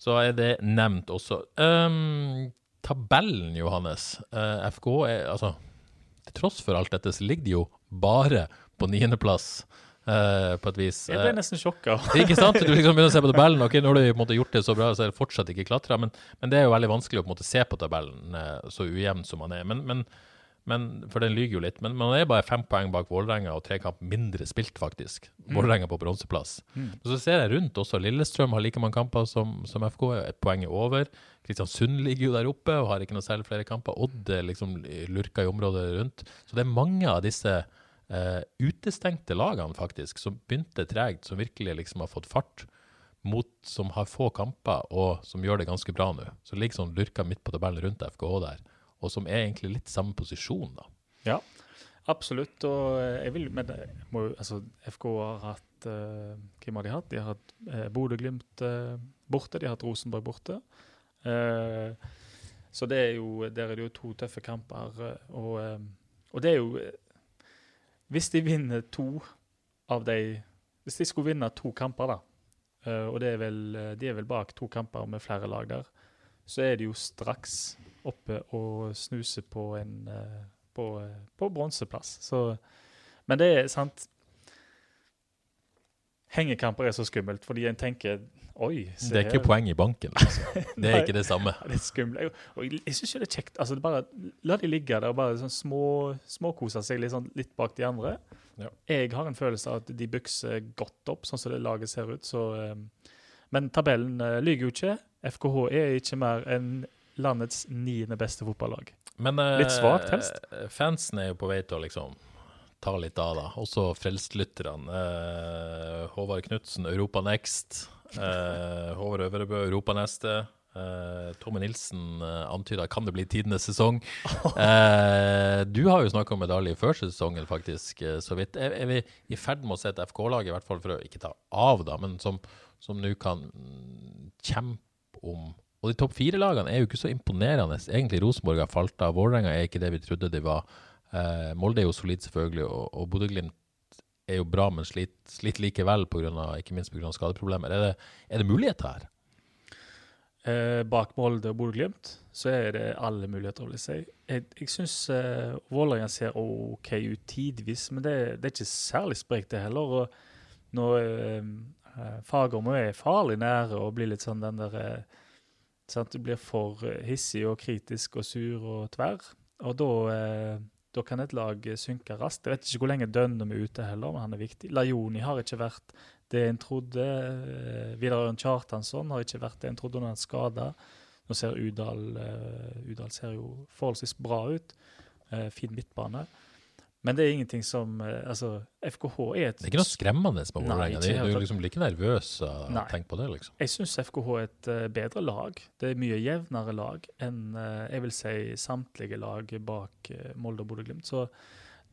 Så er det nevnt også. Um, tabellen, Johannes. Uh, FK er altså Til tross for alt dette, så ligger de jo bare på niendeplass, uh, på et vis. jeg ble Eh, nesten sjokka. ikke sant? Du liksom begynner å se på tabellen. Ok, nå har du på en måte gjort det så bra, så er det fortsatt ikke klatra. Men, men det er jo veldig vanskelig å på en måte se på tabellen eh, så ujevn som man er. Men, men, men, for den lyger jo litt. Men man er bare fem poeng bak Vålerenga og tre kamp mindre spilt, faktisk. Vålerenga på bronseplass. Mm. Så ser jeg rundt også. Lillestrøm har like mange kamper som, som FK. Et poeng er over. Kristiansund ligger jo der oppe og har ikke noe særlig flere kamper. Odd liksom lurker i området rundt. Så det er mange av disse eh, utestengte lagene faktisk, som begynte tregt, som virkelig liksom har fått fart, mot som har få kamper, og som gjør det ganske bra nå. Så ligger sånn lurka midt på tabellen rundt FKH der, og som er egentlig litt samme posisjon, da. Ja, absolutt. Og eh, jeg vil Men det må Altså, FK har hatt eh, Hvem har de hatt? De har hatt eh, Bodø-Glimt eh, borte, de har hatt Rosenborg borte. Eh, så det er jo Der er det jo to tøffe kamper, eh, og, eh, og det er jo eh, Hvis de vinner to av de Hvis de skulle vinne to kamper, da, eh, og er vel, eh, de er vel bak to kamper med flere lag der, så er de jo straks oppe og snuser på en eh, på, på bronseplass. Så Men det er sant Hengekamper er så skummelt, fordi en tenker Oi, Det er ikke her. poeng i banken, Altså. Det er ikke det samme. Det er skummelt. Og jeg, jeg syns jo det er kjekt. Altså, bare, la de ligge der og bare sånn små, småkose seg litt, sånn, litt bak de andre. Ja. Jeg har en følelse av at de bykser godt opp, sånn som det laget ser ut. Så, eh, men tabellen eh, lyver jo ikke. FKH er ikke mer enn landets niende beste fotballag. Men eh, Litt svakt, helst. fansen er jo på vei til å liksom ta litt av, da. Også frelstlytterne. Eh, Håvard Knutsen, Europa Next. Eh, Håvard Øvrebø, Europa neste. Eh, Tomme Nilsen eh, antyda kan det bli tidenes sesong. Eh, du har jo snakka om medalje før sesongen, faktisk, eh, så vidt. Er, er vi i ferd med å se et FK-lag, i hvert fall for å ikke ta av, da, men som som nå kan kjempe om Og de topp fire-lagene er jo ikke så imponerende. Egentlig Rosenborg har falt av. Vålerenga er ikke det vi trodde de var. Eh, Molde er jo solid, selvfølgelig, og, og Bodø-Glimt er jo bra, men sliter slit likevel, på grunn av, ikke minst pga. skadeproblemer. Er det, er det muligheter her? Eh, bak Molde og Bodø-Glimt så er det alle muligheter, vil jeg si. Jeg, jeg syns eh, Vålerenga ser OK ut tidvis, men det, det er ikke særlig sprekt, det heller. Og når eh, eh, Fagermo er farlig nære og blir litt sånn den der eh, sant, Du blir for hissig og kritisk og sur og tverr, og da, eh, Da kan et lag eh, synke raskt. Jeg vet ikke hvor lenge Dønnum er ute heller, men han er viktig. Lajoni har ikke vært det en trodde. Eh, Vidar Ørn Kjartansson har ikke vært det en trodde når han er skada. Nå ser Udal, eh, Udal ser jo forholdsvis bra ut. Fin midtbane. Men det er ingenting som eh, Altså, FKH er et Det er ikke noe skremmende på Vålerenga. Du er liksom like nervøs av å tenke på det, liksom. Jeg syns FKH er et eh, bedre lag. Det er mye jevnere lag enn eh, jeg vil si samtlige lag bak Molde og Bodø-Glimt. Så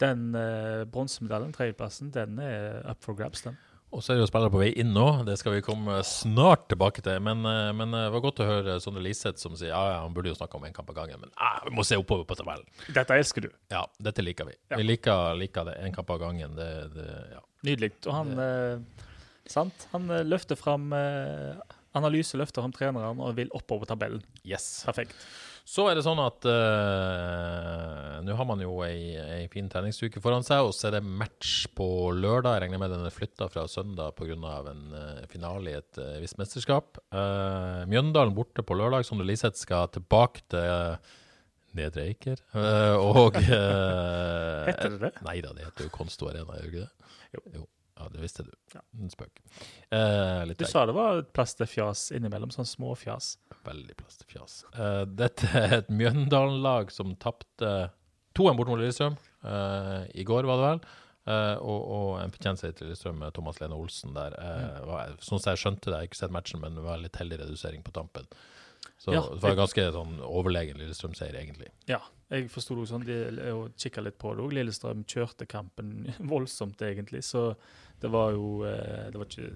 den eh, bronsemedaljen, tredjeplassen, den er up for grabs, den. Og så er det jo spillere på vei inn nå, det skal vi komme snart tilbake til. Men, eh, men eh, det var godt å høre Sondre Liseth som sier ja, ja, han burde jo snakke om én kamp av gangen, men ja, vi må se oppover på tabellen. Dette elsker du. Ja, dette liker vi. Ja. Vi liker, liker det. Én kamp av gangen. Det, det, ja. Nydelig. Og han eh, Sant? Han eh, løfter fram eh, Analyse løfter fram treneren og vil oppover tabellen. Yes. Perfekt. Så er det sånn at uh, nå har man jo ei, ei fin treningsuke foran seg, og så er det match på lørdag. Jeg regner med den er flytta fra søndag pga. en uh, finale i et uh, visst mesterskap. Mjøndalen borte på lørdag. Sondre Liseth skal tilbake til Nedre Eiker. Og Heter det det? Nei da, det heter jo Konsto Arena, gjør det ikke det? Jo. Jo. Ja, det visste du. Ja. En spøk. Eh, litt Du sa det var plass til fjas innimellom, sånn små fjas. Veldig plass til fjas. Eh, dette er et Mjøndalen-lag som tapte 2-1 bort mot Lillestrøm eh, i går, var det vel. Eh, og, og en fortjeneste til Lillestrøm med Thomas Lene Olsen der. Uh, var, sånn som jeg skjønte det, jeg har ikke sett matchen, men det var litt heldig redusering på tampen. Så Ja, det var ganske sånn overlegen Lillestrøm-seier, egentlig. Ja, jeg forsto det sånn. De, kikka litt på det òg. Lillestrøm kjørte kampen voldsomt, egentlig. Så det var jo eh, Det var ikke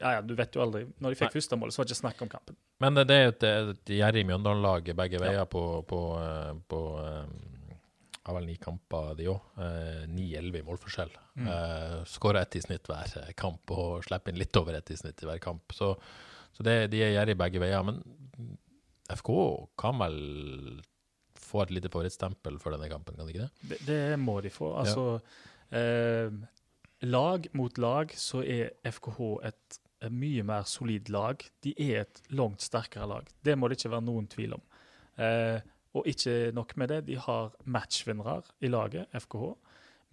Ja, ja, du vet jo aldri. Når de fikk første målet, så var det ikke snakk om kampen. Men det, det er jo et, et gjerrig Mjøndalen-lag begge veier på, på, eh, på eh, har vel ni kamper, de òg. Ni-elleve i målforskjell. Mm. Skåra ett i snitt hver eh, kamp og slipper inn litt over ett i snitt i hver kamp. Så, så det, de er gjerrig begge veier. Men FK kan vel få et lite favorittstempel for denne kampen, kan de ikke det? Det, det må de få. Altså eh, Lag mot lag så er FKH et, et mye mer solid lag. De er et langt sterkere lag. Det må det ikke være noen tvil om. Eh, og ikke nok med det, de har matchvinnere i laget, FKH.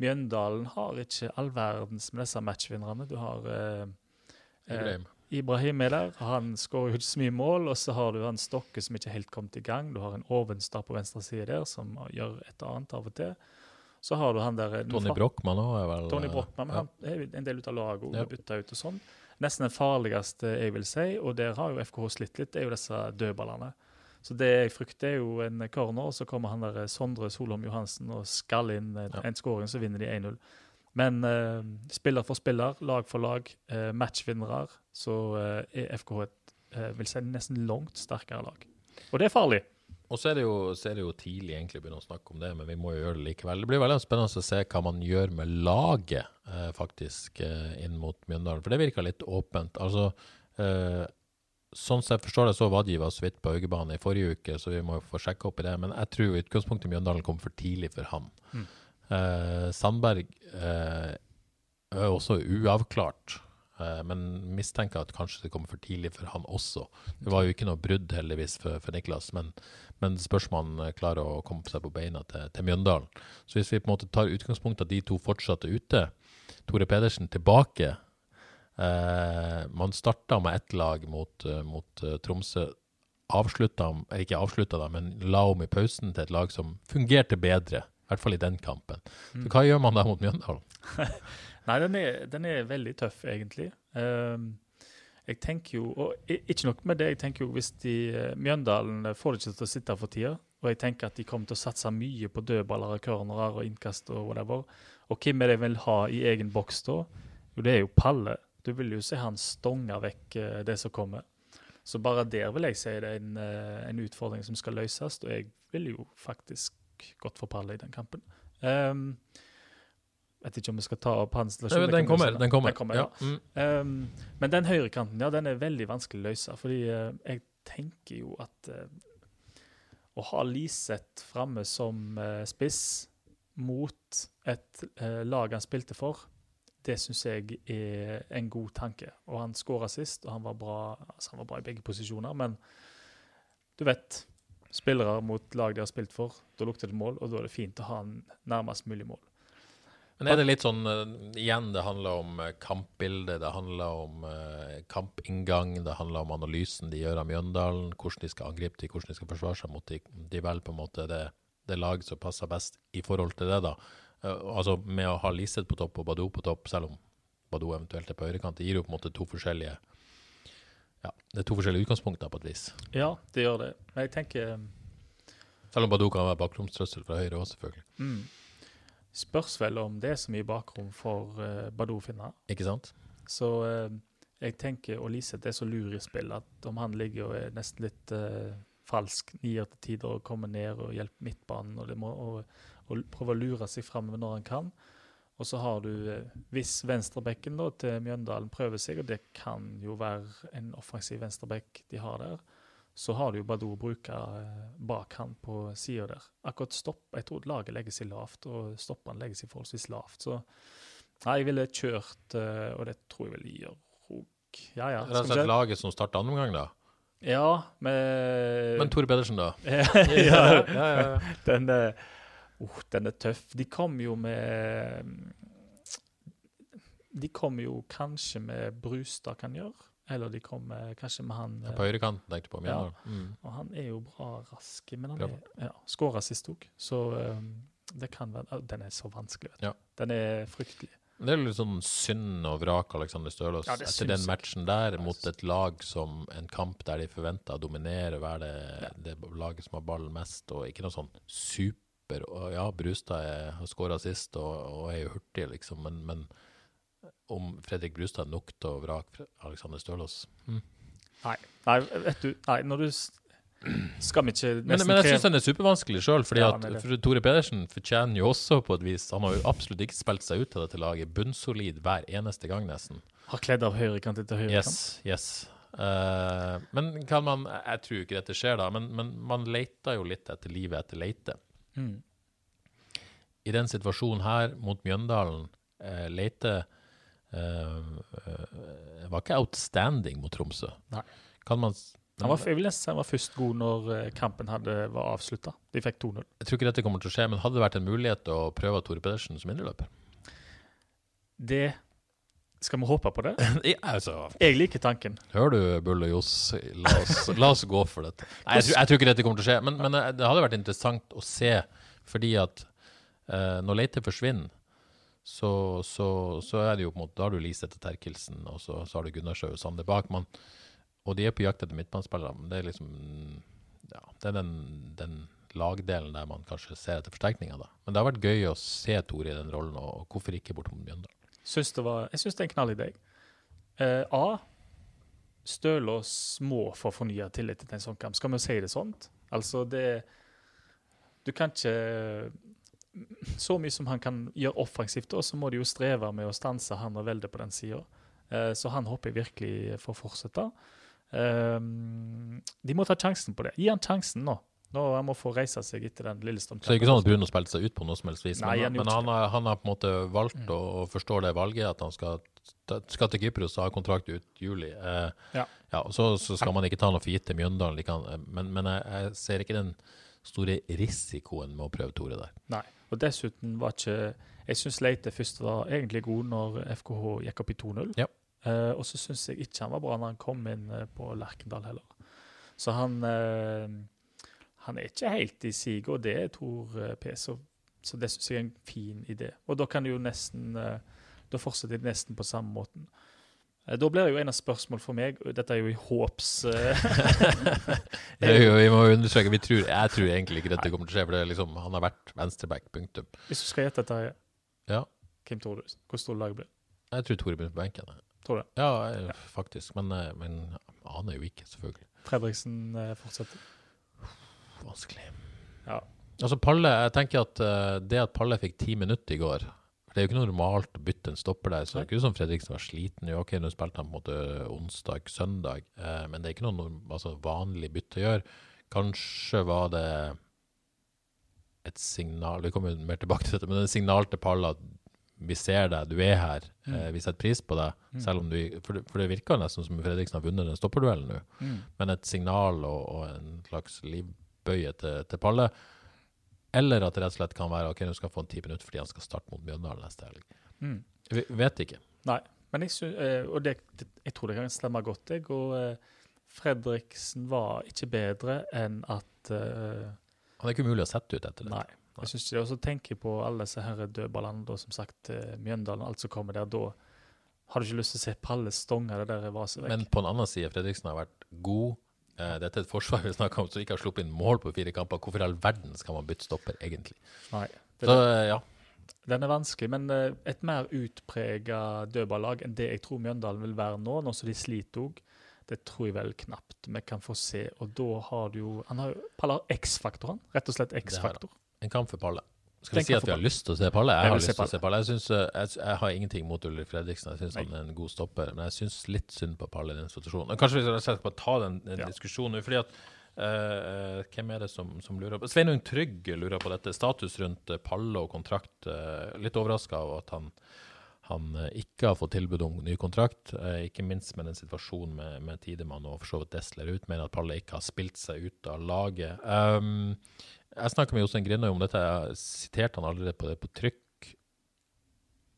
Mjøndalen har ikke all verdens med disse matchvinnerne. Du har eh, eh, Ibrahim. Ibrahim er der. Han skårer jo ikke så mye mål. Og så har du han Stokke som ikke helt kommet i gang. Du har en Ovenstad på venstre side der som gjør et og annet av og til. Så har du han der eh, Tony Brochmann òg er vel Tony eh, Brochmann, men ja. han er en del ut av laget og Ja. bytta ut og sånn. Nesten den farligste jeg vil si, og der har jo FKH slitt litt, er jo disse dødballene. Så det jeg frykter, er jo en corner, og så kommer han der eh, Sondre Solholm Johansen og skal inn en, Ja. en skåring, så vinner de 1-0. Men eh, spiller for spiller, lag for lag, eh, matchvinnere, så eh, er FKH et vil si nesten langt sterkere lag. Og det er farlig. Og så er, det jo, så er det jo tidlig egentlig å begynne å snakke om det, men vi må jo gjøre det likevel. Det blir veldig spennende å se hva man gjør med laget, eh, faktisk, eh, inn mot Mjøndalen. For det virker litt åpent. Altså, eh, sånn som jeg forstår det, så var så vidt på Haugebane i forrige uke, så vi må jo få sjekka opp i det. Men jeg tror i utgangspunktet Mjøndalen kom for tidlig for han. Mm. Eh, Sandberg eh, er også uavklart. Eh, Men mistenker at kanskje det kommer for tidlig for han også. Det var jo ikke noe brudd, heldigvis, for, for Niklas. Men, men spørs om han klarer å komme seg på beina til, til Mjøndalen. Så hvis vi på en måte tar utgangspunkt at de to fortsatt er ute, Tore Pedersen tilbake eh, Man starta med ett lag mot, eh, mot eh, Tromsø. Avslutta, ikke avslutta, da, men la om i pausen til et lag som fungerte bedre. I hvert fall i den kampen. Så hva gjør man da mot Mjøndalen? Nei, den er, den er veldig tøff, egentlig. Um, jeg tenker jo, og ikke nok med det, jeg tenker jo hvis de eh, Mjøndalen eh, får det ikke til å sitte for tida, og jeg tenker at de kommer til å satse mye på dødballer, og cornerer og innkast og whatever. Og hvem er det de vil ha i egen boks da? Jo, det er jo Palle. Du vil jo se han stonge vekk eh, det som kommer. Så bare der vil jeg si det er en, en utfordring som skal løses, og jeg vil jo faktisk godt for Palle i den kampen. Um, vet ikke om vi skal ta opp hans situasjon. Den, Den kommer. Den kommer. Den kommer ja. ja. Mm. Um, men den høyrekanten, ja, den er veldig vanskelig å løse. Fordi uh, jeg tenker jo at uh, å ha Liseth framme som uh, spiss mot et lag han spilte for, det syns jeg er en god tanke. Og han skåra sist, og han var bra altså han var bra i begge posisjoner, men du vet spillere mot lag de har spilt for. Da lukter det mål, og da er det fint å ha en nærmest mulig mål. Men er det litt sånn eh, Igjen, det handler om kampbildet, det handler om eh, kampinngang, det handler om analysen de gjør av Mjøndalen, hvordan de skal angripe de, hvordan de skal forsvare seg mot de. De velger på en måte det, det lag som passer best i forhold til det, da. Eh, altså med å ha Liseth på topp og Badou på topp, selv om Badou eventuelt er på høyrekant, det gir jo på en måte to forskjellige ja, det er to forskjellige utgangspunkter på et vis. Ja, det gjør det. Men jeg tenker Selv om Badou kan være bakromstrøssel fra høyre òg, selvfølgelig. mm, Spørs vel om det er så mye bakrom for uh, Badou finner. Ikke sant? Så uh, jeg tenker og Liseth er så lur i spill at om han ligger og er nesten litt uh, falsk nier til tider og kommer ned og hjelper midtbanen og, må, og, og prøver å lure seg framover når han kan. Og så har du, uh, hvis venstrebekken da, til Mjøndalen prøver seg, og det kan jo være en offensiv venstrebekk de har der, så har du jo Badou å bruke eh, bak han på sida der. Akkurat stopp, Jeg tror laget legger seg lavt, og stoppene legger seg forholdsvis lavt. Så nei, jeg ville kjørt, eh, og det tror jeg vel de gjør òg. Ja, ja. Rett og slett laget som starter andre omgang, da. Ja, med Men Tore Pedersen, da? ja, den, er, oh, den er tøff. De kom jo med De kom jo kanskje med Brustad kan gjøre, eller de kom kanskje med han ja, På høyrekanten, tenkte du på. Ja. Mm. Og han er jo bra rask, men han ja, skåra sist òg, så um, det kan være ah, Den er så vanskelig, vet du. Ja. Den er fryktelig. Det er litt sånn synd og vrak Alexander Stølås Ja, etter den matchen der, mot et lag som en kamp der de forventa å dominere, være det, det laget som har ballen mest, og ikke noe sånn super og Ja, Brustad har skåra sist og, og er jo hurtig, liksom, men, men om Fredrik Brustad er nok til å vrake Alexander Stølås Nei, nei, vet du Nei, når du Skal vi ikke Men, men jeg syns den er supervanskelig sjøl, fordi Ja, at for Tore Pedersen fortjener jo også på et vis Han har jo absolutt ikke spilt seg ut av dette laget. Bunnsolid hver eneste gang, nesten. Har kledd av høyrekant etter høyrekant. Yes, yes. Uh, men kan man Jeg tror ikke dette skjer, da, men, men man leter jo litt etter livet etter leite. Mm. I den situasjonen her mot Mjøndalen, uh, leite eh, var ikke outstanding mot Tromsø. Nei. Kan man Han var, jeg vil nesten han var først god når eh, kampen hadde, var avslutta. De fikk 2-0. Jeg tror ikke dette kommer til å skje, men hadde det vært en mulighet å prøve Tore Pedersen som indreløper? Det Skal vi håpe på det? Ja, altså, Jeg liker tanken. Hør du, Bull og Johs? La la oss gå for dette. Nei, jeg, tror, jeg tror ikke dette kommer til å skje, men, men det hadde vært interessant å se, fordi at uh, når Leite forsvinner, så, så, så er det jo på en måte Da har du Liseth og Terkelsen, og så, så har du Gunnarsjø og Sander Bakmann. Og de er på jakt etter midtbanespillere. Men det er liksom ja, det er den, den lagdelen der man kanskje ser etter forsterkninger. da. Men det har vært gøy å se Tore i den rollen, og, og hvorfor ikke bortom Mjøndalen? Syns var, jeg syns det er en knall knallidé. Uh, A. Stølås må få fornya tillit til en sånn kamp. Skal vi si det sånt? Altså, det Du kan ikke Så mye som han kan gjøre offensivt, så må de jo streve med å stanse han og Velde på den sida. Eh, så han håper jeg virkelig får fortsette. Eh, de må ta sjansen på det. Gi han sjansen nå. Nå Han må få reise seg etter den Lillestrøm-kampen. Så det er ikke sånn at Bruno spilte seg ut på noe som helst vis, Nei, men, han men han, har, han har på en måte valgt å forstå det valget, at han skal, skal til Kypros og ha kontrakt ut juli. Eh, Ja. og så, så skal man ikke ta noe for gitt til Mjøndalen, eh, men, men jeg, jeg ser ikke den store risikoen med å prøve Tore der. Nei. Og dessuten var ikke Jeg syns Leite først var egentlig god når FKH gikk opp i 2-0. Ja. Uh, og så syns jeg ikke han var bra når han kom inn eh, på Lerkendal heller. Så han uh, Han er ikke helt i siget, og det Tor eh, P. Så, så det syns jeg er en fin idé. Og da kan du jo nesten Da fortsetter de nesten på samme måten. Eh, Da blir det jo en av spørsmål for meg, dette er jo i håps eh, vi må understreke, vi tror, jeg tror egentlig ikke dette kommer til å skje, for det liksom, han har vært venstreback, punktum. Hvis du skal gjette, dette, Ja, hvem tror du? Hvor stort laget blir? jeg tror Tore begynner på benken. Tror du? Ja, jeg, faktisk, men, eh, men aner jo ikke, selvfølgelig. Fredriksen eh, fortsetter? Vanskelig. Ja. Altså Palle, jeg tenker at eh, det at Palle fikk ti minutter i går for Det er jo ikke noe normalt å bytte en stopper der. så Det er ikke som Fredriksen var sliten. Jo, ok, Nå spilte han på en måte onsdag, søndag, eh, men det er ikke noe altså, vanlig bytte å gjøre. Kanskje var det et signal Vi kommer mer tilbake til dette, men et signal til Palla at vi ser deg, du er her, eh, vi setter pris på deg. selv om du, For det, for det virker nesten som Fredriksen har vunnet den stopperduellen nå. Mm. Men et signal og, og en slags livbøye til, til Palle. Eller at det rett og slett kan være ok, nå skal han få en ti minutter fordi han skal starte mot Mjøndalen neste helg. Mm. Vi vet ikke. Nei, men jeg, sy- eh, og det, jeg tror det kan stemme godt, jeg. Og eh, Fredriksen var ikke bedre enn at uh, Han er ikke umulig å sette ut etter det. Nei. Jeg synes ikke det. Og så tenker jeg på alle disse her dødballene, da, som sagt, Mjøndalen, alt som kommer der. Da har du ikke lyst til å se Palle stonge det der vaset vekk. Men på en annen side, Fredriksen har vært god. Eh, dette er et forsvar vi snakker om som ikke har sluppet inn mål på fire kamper. Hvorfor i all verden skal man bytte stopper, egentlig? Nei, det, Så ja. den er vanskelig. Men eh, et mer utprega dødballag enn det jeg tror Mjøndalen vil være nå, nå som de sliter òg, det tror jeg vel knapt vi kan få se. Og da har du jo han har, jo- Palle har X-faktoren. Rett og slett. X-faktor. En kamp for Palle. Skal vi si at vi har lyst til å se Palle? Jeg, Jeg har lyst til å se Palle. Jeg, synes, eh, jeg, jeg har ingenting mot Ulrik Fredriksen. Jeg syns han er en god stopper. Men jeg syns litt synd på Palle i den situasjonen. Kanskje vi skal ta den, den Ja. diskusjonen nå. fordi at uh, Hvem er det som, som lurer på Sveinung Trygg lurer på dette. Status rundt Palle og kontrakt. Uh, litt overraska av at han han ikke har fått tilbud om ny kontrakt, Uh, ikke minst med den situasjonen med, med Tidemann og for så vidt Desler ut, mener at Palle ikke har spilt seg ut av laget. Um, jeg snakka med Jostein Grindøy om dette, jeg siterte han aldri på det på trykk.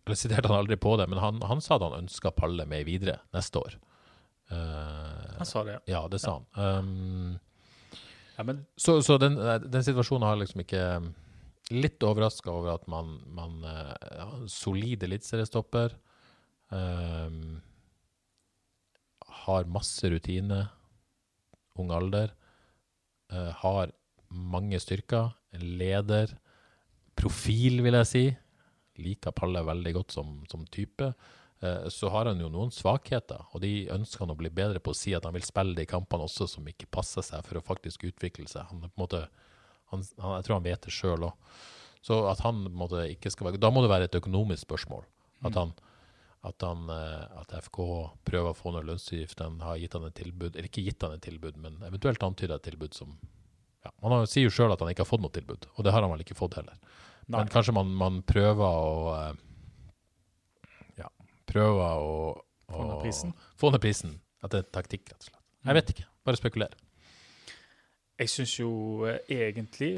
Eller siterte han aldri på det, men han, han sa at han ønska Palle med videre neste år. Uh, Han sa det, ja. ja, det sa han. Um, ja men så, så den, den situasjonen har liksom ikke Litt overraska over at man, man eh, en solid eliteseriestopper. Um, har masse rutine. Ung alder. Uh, har mange styrker. En leder. Profil, vil jeg si. Liker Palle veldig godt som, som type. Eh, så har han jo noen svakheter, og de ønsker han å bli bedre på å si at han vil spille de kampene også som ikke passer seg for å faktisk utvikle seg. Han er på en måte, han, han, jeg tror han vet det sjøl òg. Så at han på en måte ikke skal være Da må det være et økonomisk spørsmål. At han at, han, eh, at FK prøver å få ned lønnsutgiftene, har gitt han et tilbud, eller ikke gitt han et tilbud, men eventuelt antyda et tilbud som ja, man har, sier jo sjøl at han ikke har fått noe tilbud, og det har han vel ikke fått heller. Nei. Men kanskje man, man prøver å eh, Ja, prøver å, å Få ned prisen? Få ned prisen. At det er taktikk, rett og slett. Jeg vet ikke. Bare spekulerer. Jeg syns jo eh, egentlig,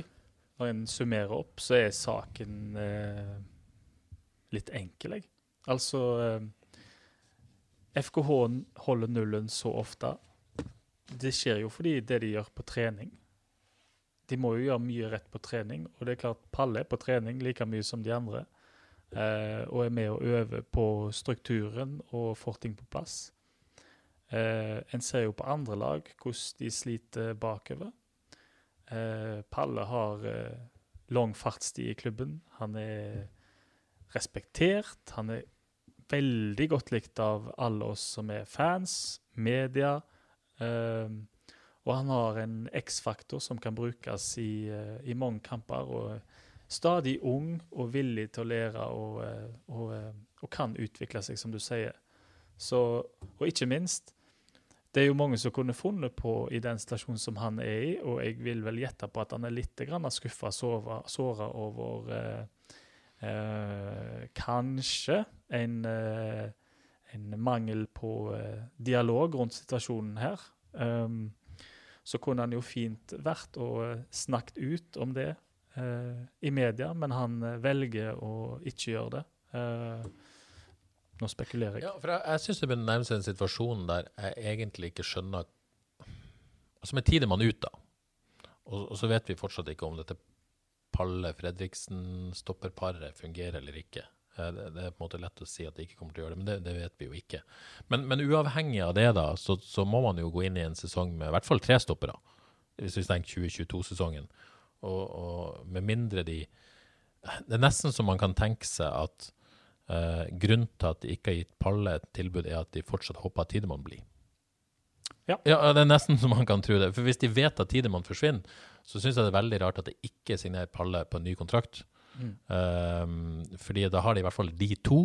når en summerer opp, så er saken eh, litt enkel, jeg. Altså eh, FKH holder nullen så ofte. Det skjer jo fordi det de gjør på trening. De må jo gjøre mye rett på trening, og det er klart Palle er på trening like mye som de andre. Eh, og er med å øve på strukturen og får ting på plass. Eh, en ser jo på andre lag hvordan de sliter bakover. Eh, Palle har eh, lang fartstid i klubben. Han er respektert. Han er veldig godt likt av alle oss som er fans, media. Eh, og han har en X-faktor som kan brukes i, eh, i mange kamper. og Stadig ung og villig til å lære og, eh, og, eh, og kan utvikle seg, som du sier. Så, og ikke minst, det er jo mange som kunne funnet på i den stasjonen som han er i, og jeg vil vel gjette på at han er litt skuffa, såra over eh, eh, kanskje en, eh, en mangel på dialog rundt situasjonen her. Um, så kunne han jo fint vært og eh, snakket ut om det eh, i media, men han eh, velger å ikke gjøre det. Eh, nå spekulerer jeg. Ja, for jeg, jeg syns det begynner å nærme seg en situasjon der jeg egentlig ikke skjønner Altså, med Tidemann ut, da, og, og så vet vi fortsatt ikke om dette Palle Fredriksen-stopperparet fungerer eller ikke. Eh, Det, det er på en måte lett å si at de ikke kommer til å gjøre det, men det, det vet vi jo ikke. Men, men uavhengig av det, da, så, så må man jo gå inn i en sesong med i hvert fall tre stoppere, hvis vi tenker 2022-sesongen. Og, og med mindre de Det er nesten så man kan tenke seg at eh, grunnen til at de ikke har gitt Palle et tilbud, er at de fortsatt håper at Tidemann blir. Ja. ja, det er nesten så man kan tro det. For hvis de vet at Tidemann forsvinner, så syns jeg det er veldig rart at de ikke signerer Palle på en ny kontrakt. Mm. Um, fordi da har de i hvert fall de to,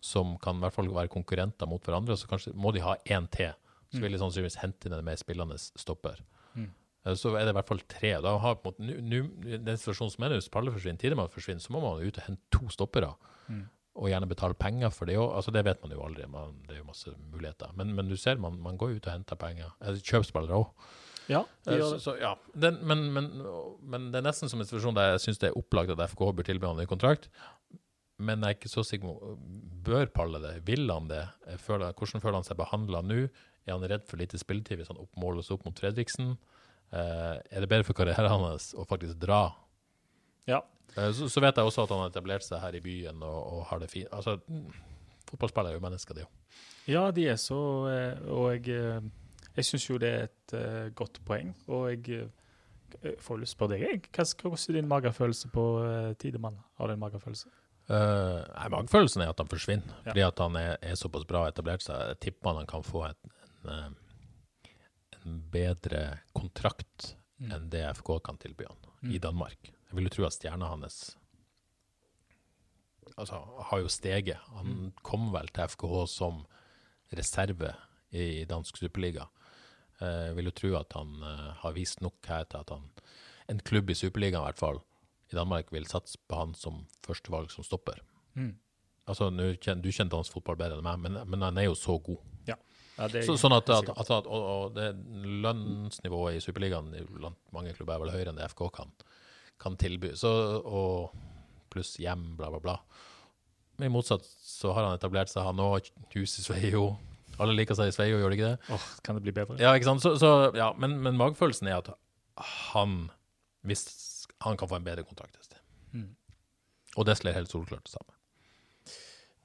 som kan i hvert fall være konkurrenter mot hverandre. Så kanskje må de ha én til. Så vil de sannsynligvis hente inn en mer spillende stopper. Mm. Eh, Så er det i hvert fall tre. Da har på en måte, den situasjonen som er nå, hvis Palle forsvinner, Tidemann forsvinner, så må man ut og hente to stoppere. Mm. Og gjerne betale penger for det òg. Altså, det vet man jo aldri. Man, det er jo masse muligheter. Men, men du ser, man, man går ut og henter penger. Eh, Kjøpsspillere òg. Ja, de Eh, Så, så, ja. Den, men, men, men det er nesten som en situasjon der jeg syns det er opplagt at FKH bør tilby han en kontrakt. Men jeg er ikke så sikker på Bør Palle det? Vil han det? Føler, hvordan føler han seg behandla nå? Er han redd for lite spilletid hvis han oppmåles opp mot Fredriksen? Eh, er det bedre for karrieren hans å faktisk dra? Ja. Eh, så, så vet jeg også at han har etablert seg her i byen og, og har det fint. Altså, fotballspillere er jo mennesker, det jo. Ja, de er så eh, Og jeg, eh, jeg syns jo det er et uh, godt poeng. Og jeg, eh, jeg får lyst på deg. jeg. Hva hva- hvordan er din magefølelse på uh, Tidemann? Har du en magefølelse? Uh, nei, Magefølelsen er at han forsvinner, Ja. fordi at han er, er såpass bra etablert Så Jeg tipper han kan få et, en, en bedre kontrakt Mm. enn det FK kan tilby han i Danmark. Jeg vil jo tro at stjerna hans altså, har jo steget. Han Mm. kom vel til FKH som reserve i dansk superliga. Eh, Jeg vil jo tro at han eh, har vist nok her til at han, en klubb i superligaen i hvert fall, i Danmark vil satse på han som førstevalg som stopper. Mm. Altså, Du kjenner dansk fotball bedre enn meg, men, men han er jo så god. Ja. ja er Så, sånn at, at, at, at og, og det lønnsnivået i Superligaen blant mange klubber er vel høyere enn det FK kan, kan tilby. Så, og pluss hjem, bla, bla, bla. Men i motsatt så har han etablert seg, han òg. Hus i Sveio. Alle liker seg i Sveio, gjør de ikke det? Åh, kan det bli bedre? Ja, ikke sant? Så, så, ja, men, men magefølelsen er at han hvis han kan få en bedre kontrakt. Mm. Og Desler er helt solklart det samme.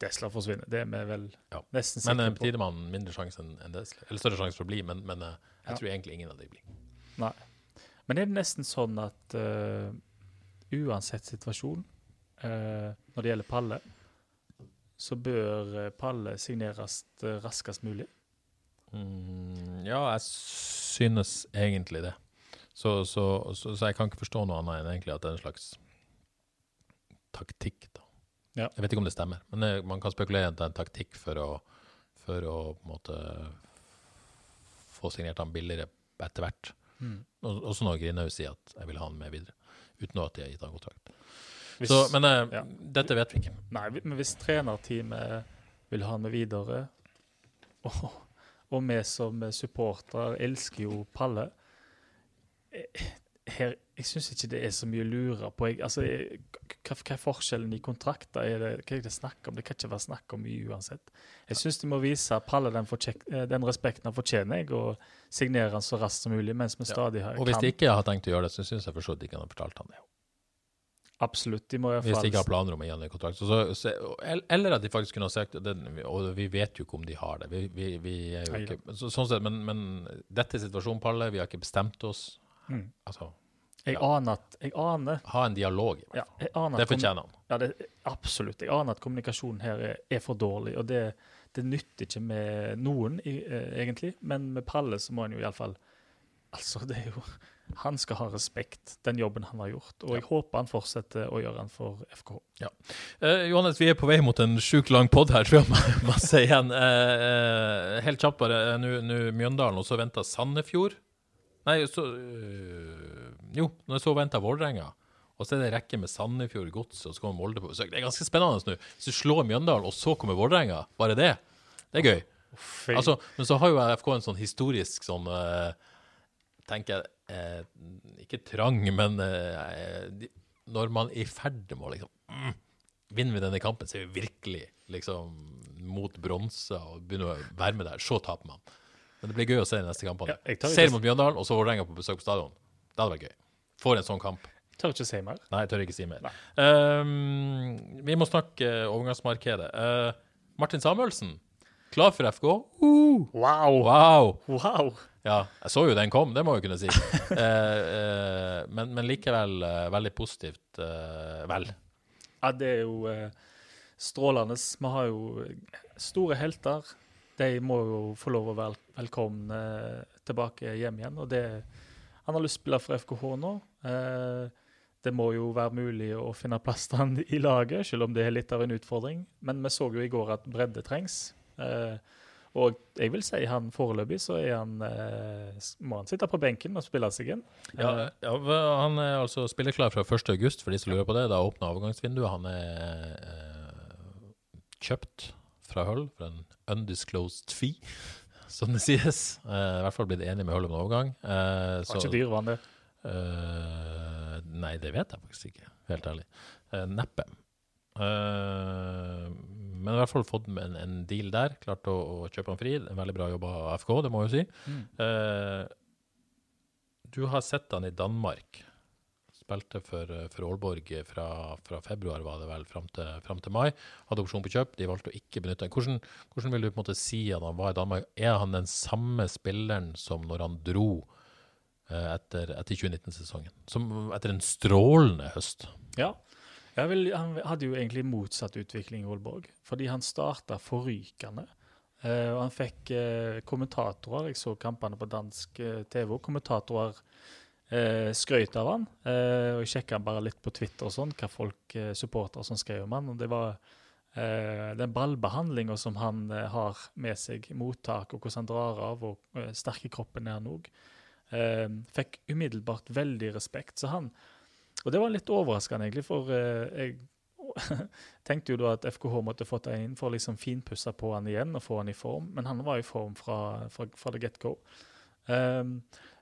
Desler forsvinner. Det er vi vel Ja. nesten Men sikre eh, på. Tidemann mindre sjanse enn enn Desler. Eller større sjanse for å bli, men, men eh, jeg Ja. tror egentlig ingen av de blir. Nei. Men er det nesten sånn at uh, uansett situasjon, uh, når det gjelder Palle, så bør eh, Palle signeres eh, raskest mulig? Mm, ja, jeg synes egentlig det. Så, så, så, så jeg kan ikke forstå noe annet enn egentlig at det er en slags taktikk. da. Ja. Jeg vet ikke om det stemmer, men det, man kan spekulere i at det er en taktikk for å, for å måte få signert han billigere etter hvert. Mm. Og, også når Grinaud sier at jeg vil ha han med videre, uten at de har gitt han kontrakt. Hvis, Så, men eh, ja. dette vet vi ikke. Nei, men hvis trenerteamet vil ha med videre, og, og vi som supporter elsker jo Palle eh, her, Jeg syns ikke det er så mye å lure på. Jeg, altså, jeg, hva, hva er forskjellen i kontrakter? Er det, hva er det snakk om? Det kan ikke være snakk om mye uansett. Jeg syns de må vise Palle den, eh, den respekten han fortjener, jeg, og signere han så raskt som mulig, mens vi stadig har, Og hvis de ikke har tenkt å gjøre det, så syns jeg for så vidt ikke han har fortalt han det. Absolutt. De må i hvert Hvis de ikke har planer om å en kontrakt. Så, så, eller at de faktisk kunne ha sagt den, Og vi vet jo ikke om de har det. Vi, vi, vi jo ikke, så, sånn sett, men, men dette er situasjonen, Palle. Vi har ikke bestemt oss. Mm. Altså, Jeg Ja. aner at Jeg aner ha en dialog, i hvert fall. Ja, Det fortjener han. Ja, det, absolutt. Jeg aner at kommunikasjonen her er, er for dårlig, og det, det nytter ikke med noen, eh, egentlig. Men med Palle så må han jo iallfall Altså, det er jo Han skal ha respekt, den jobben han har gjort. Og jeg håper han fortsetter å gjøre den for FK. Eh, Johannes, vi er på vei mot en sjukt lang pod her, tror jeg si igjen. Eh, eh, helt kjapt bare. eh, Nå Mjøndalen, og så venter Sandefjord. Nei, så øh, Jo, når så venter Vålerenga. Og så er det en rekke med Sandefjord, Godset, og så kommer Molde på besøk. Det er ganske spennende nå. Hvis du slår Mjøndalen, og så kommer Vålerenga, bare det, det er gøy. Altså, men så har jo FK en sånn historisk sånn eh, Tenker jeg eh, Ikke trang, men eh, de, når man er i ferd med å liksom mm, Vinner vi denne kampen, så er vi virkelig liksom mot bronse og begynner å være med der. Så taper man. Men det blir gøy å se de neste kampene. Ja, Ser mot Bjørndalen, og så Vålerenga på besøk på stadion. Det hadde vært gøy. Får en sånn kamp. Tør ikke si mer. Nei, jeg tør ikke si mer. Ehm, vi må snakke overgangsmarkedet. Uh, Martin Samuelsen, klar for FK? Wow! Wow! Wow! Ja, jeg så jo den kom, det må jeg kunne si. Eh, eh, men, men likevel eh, veldig positivt. eh, vel. Ja, det er jo eh, strålende. Vi har jo store helter. De må jo få lov å være velkomne tilbake hjem igjen. Og det, han har lyst til å spille for FKH nå. Eh, det må jo være mulig å finne plass til han i laget, selv om det er litt av en utfordring. Men vi så jo i går at bredde trengs. Eh, og jeg vil si han foreløpig så er han, eh, må han sitte på benken og spille seg inn. Ja, Eh, ja, han er altså spilleklar fra 1. august, for de som lurer på det. Da åpner overgangsvinduet. Han er eh, kjøpt fra Hull for en undisclosed fee, som det sies. Eh, I hvert fall blitt enig med Hull om en overgang. Eh, Var ikke dyr, var han det? eh, nei, det vet jeg faktisk ikke, helt ærlig. Eh, neppe. Men i hvert fall fått en, en deal der. Klart å, å kjøpe han fri. En veldig bra jobb av FK, det må jeg jo si. Eh, du har sett han i Danmark. Spilte for, for Aalborg fra, fra februar, var det vel, fram til, fram til mai. Hadde opsjon på kjøp, de valgte å ikke benytte den. Hvordan, hvordan vil du på en måte si at han var i Danmark? Er han den samme spilleren som når han dro eh, etter, etter 2019-sesongen? Som etter en strålende høst? Ja. Jeg vel, han hadde jo egentlig motsatt utvikling i Aalborg, fordi han starta forrykende. Uh, og han fikk uh, kommentatorer, jeg så kampene på dansk uh, TV, og kommentatorer uh, skrøt av han. Eh, og jeg sjekka bare litt på Twitter og sånn, hva folk, uh, supportere som skrev om han. og det var eh, den ballbehandlinga som han eh, har med seg, mottak og hvordan han drar av, og eh, sterke kroppen er han òg, eh, fikk umiddelbart veldig respekt. Så han og det var litt overraskende, egentlig, for eh, jeg tenkte jo da at FKH måtte fått en inn for å liksom finpusse på han igjen og få han i form, men han var i form fra, fra, fra the get-go. Um,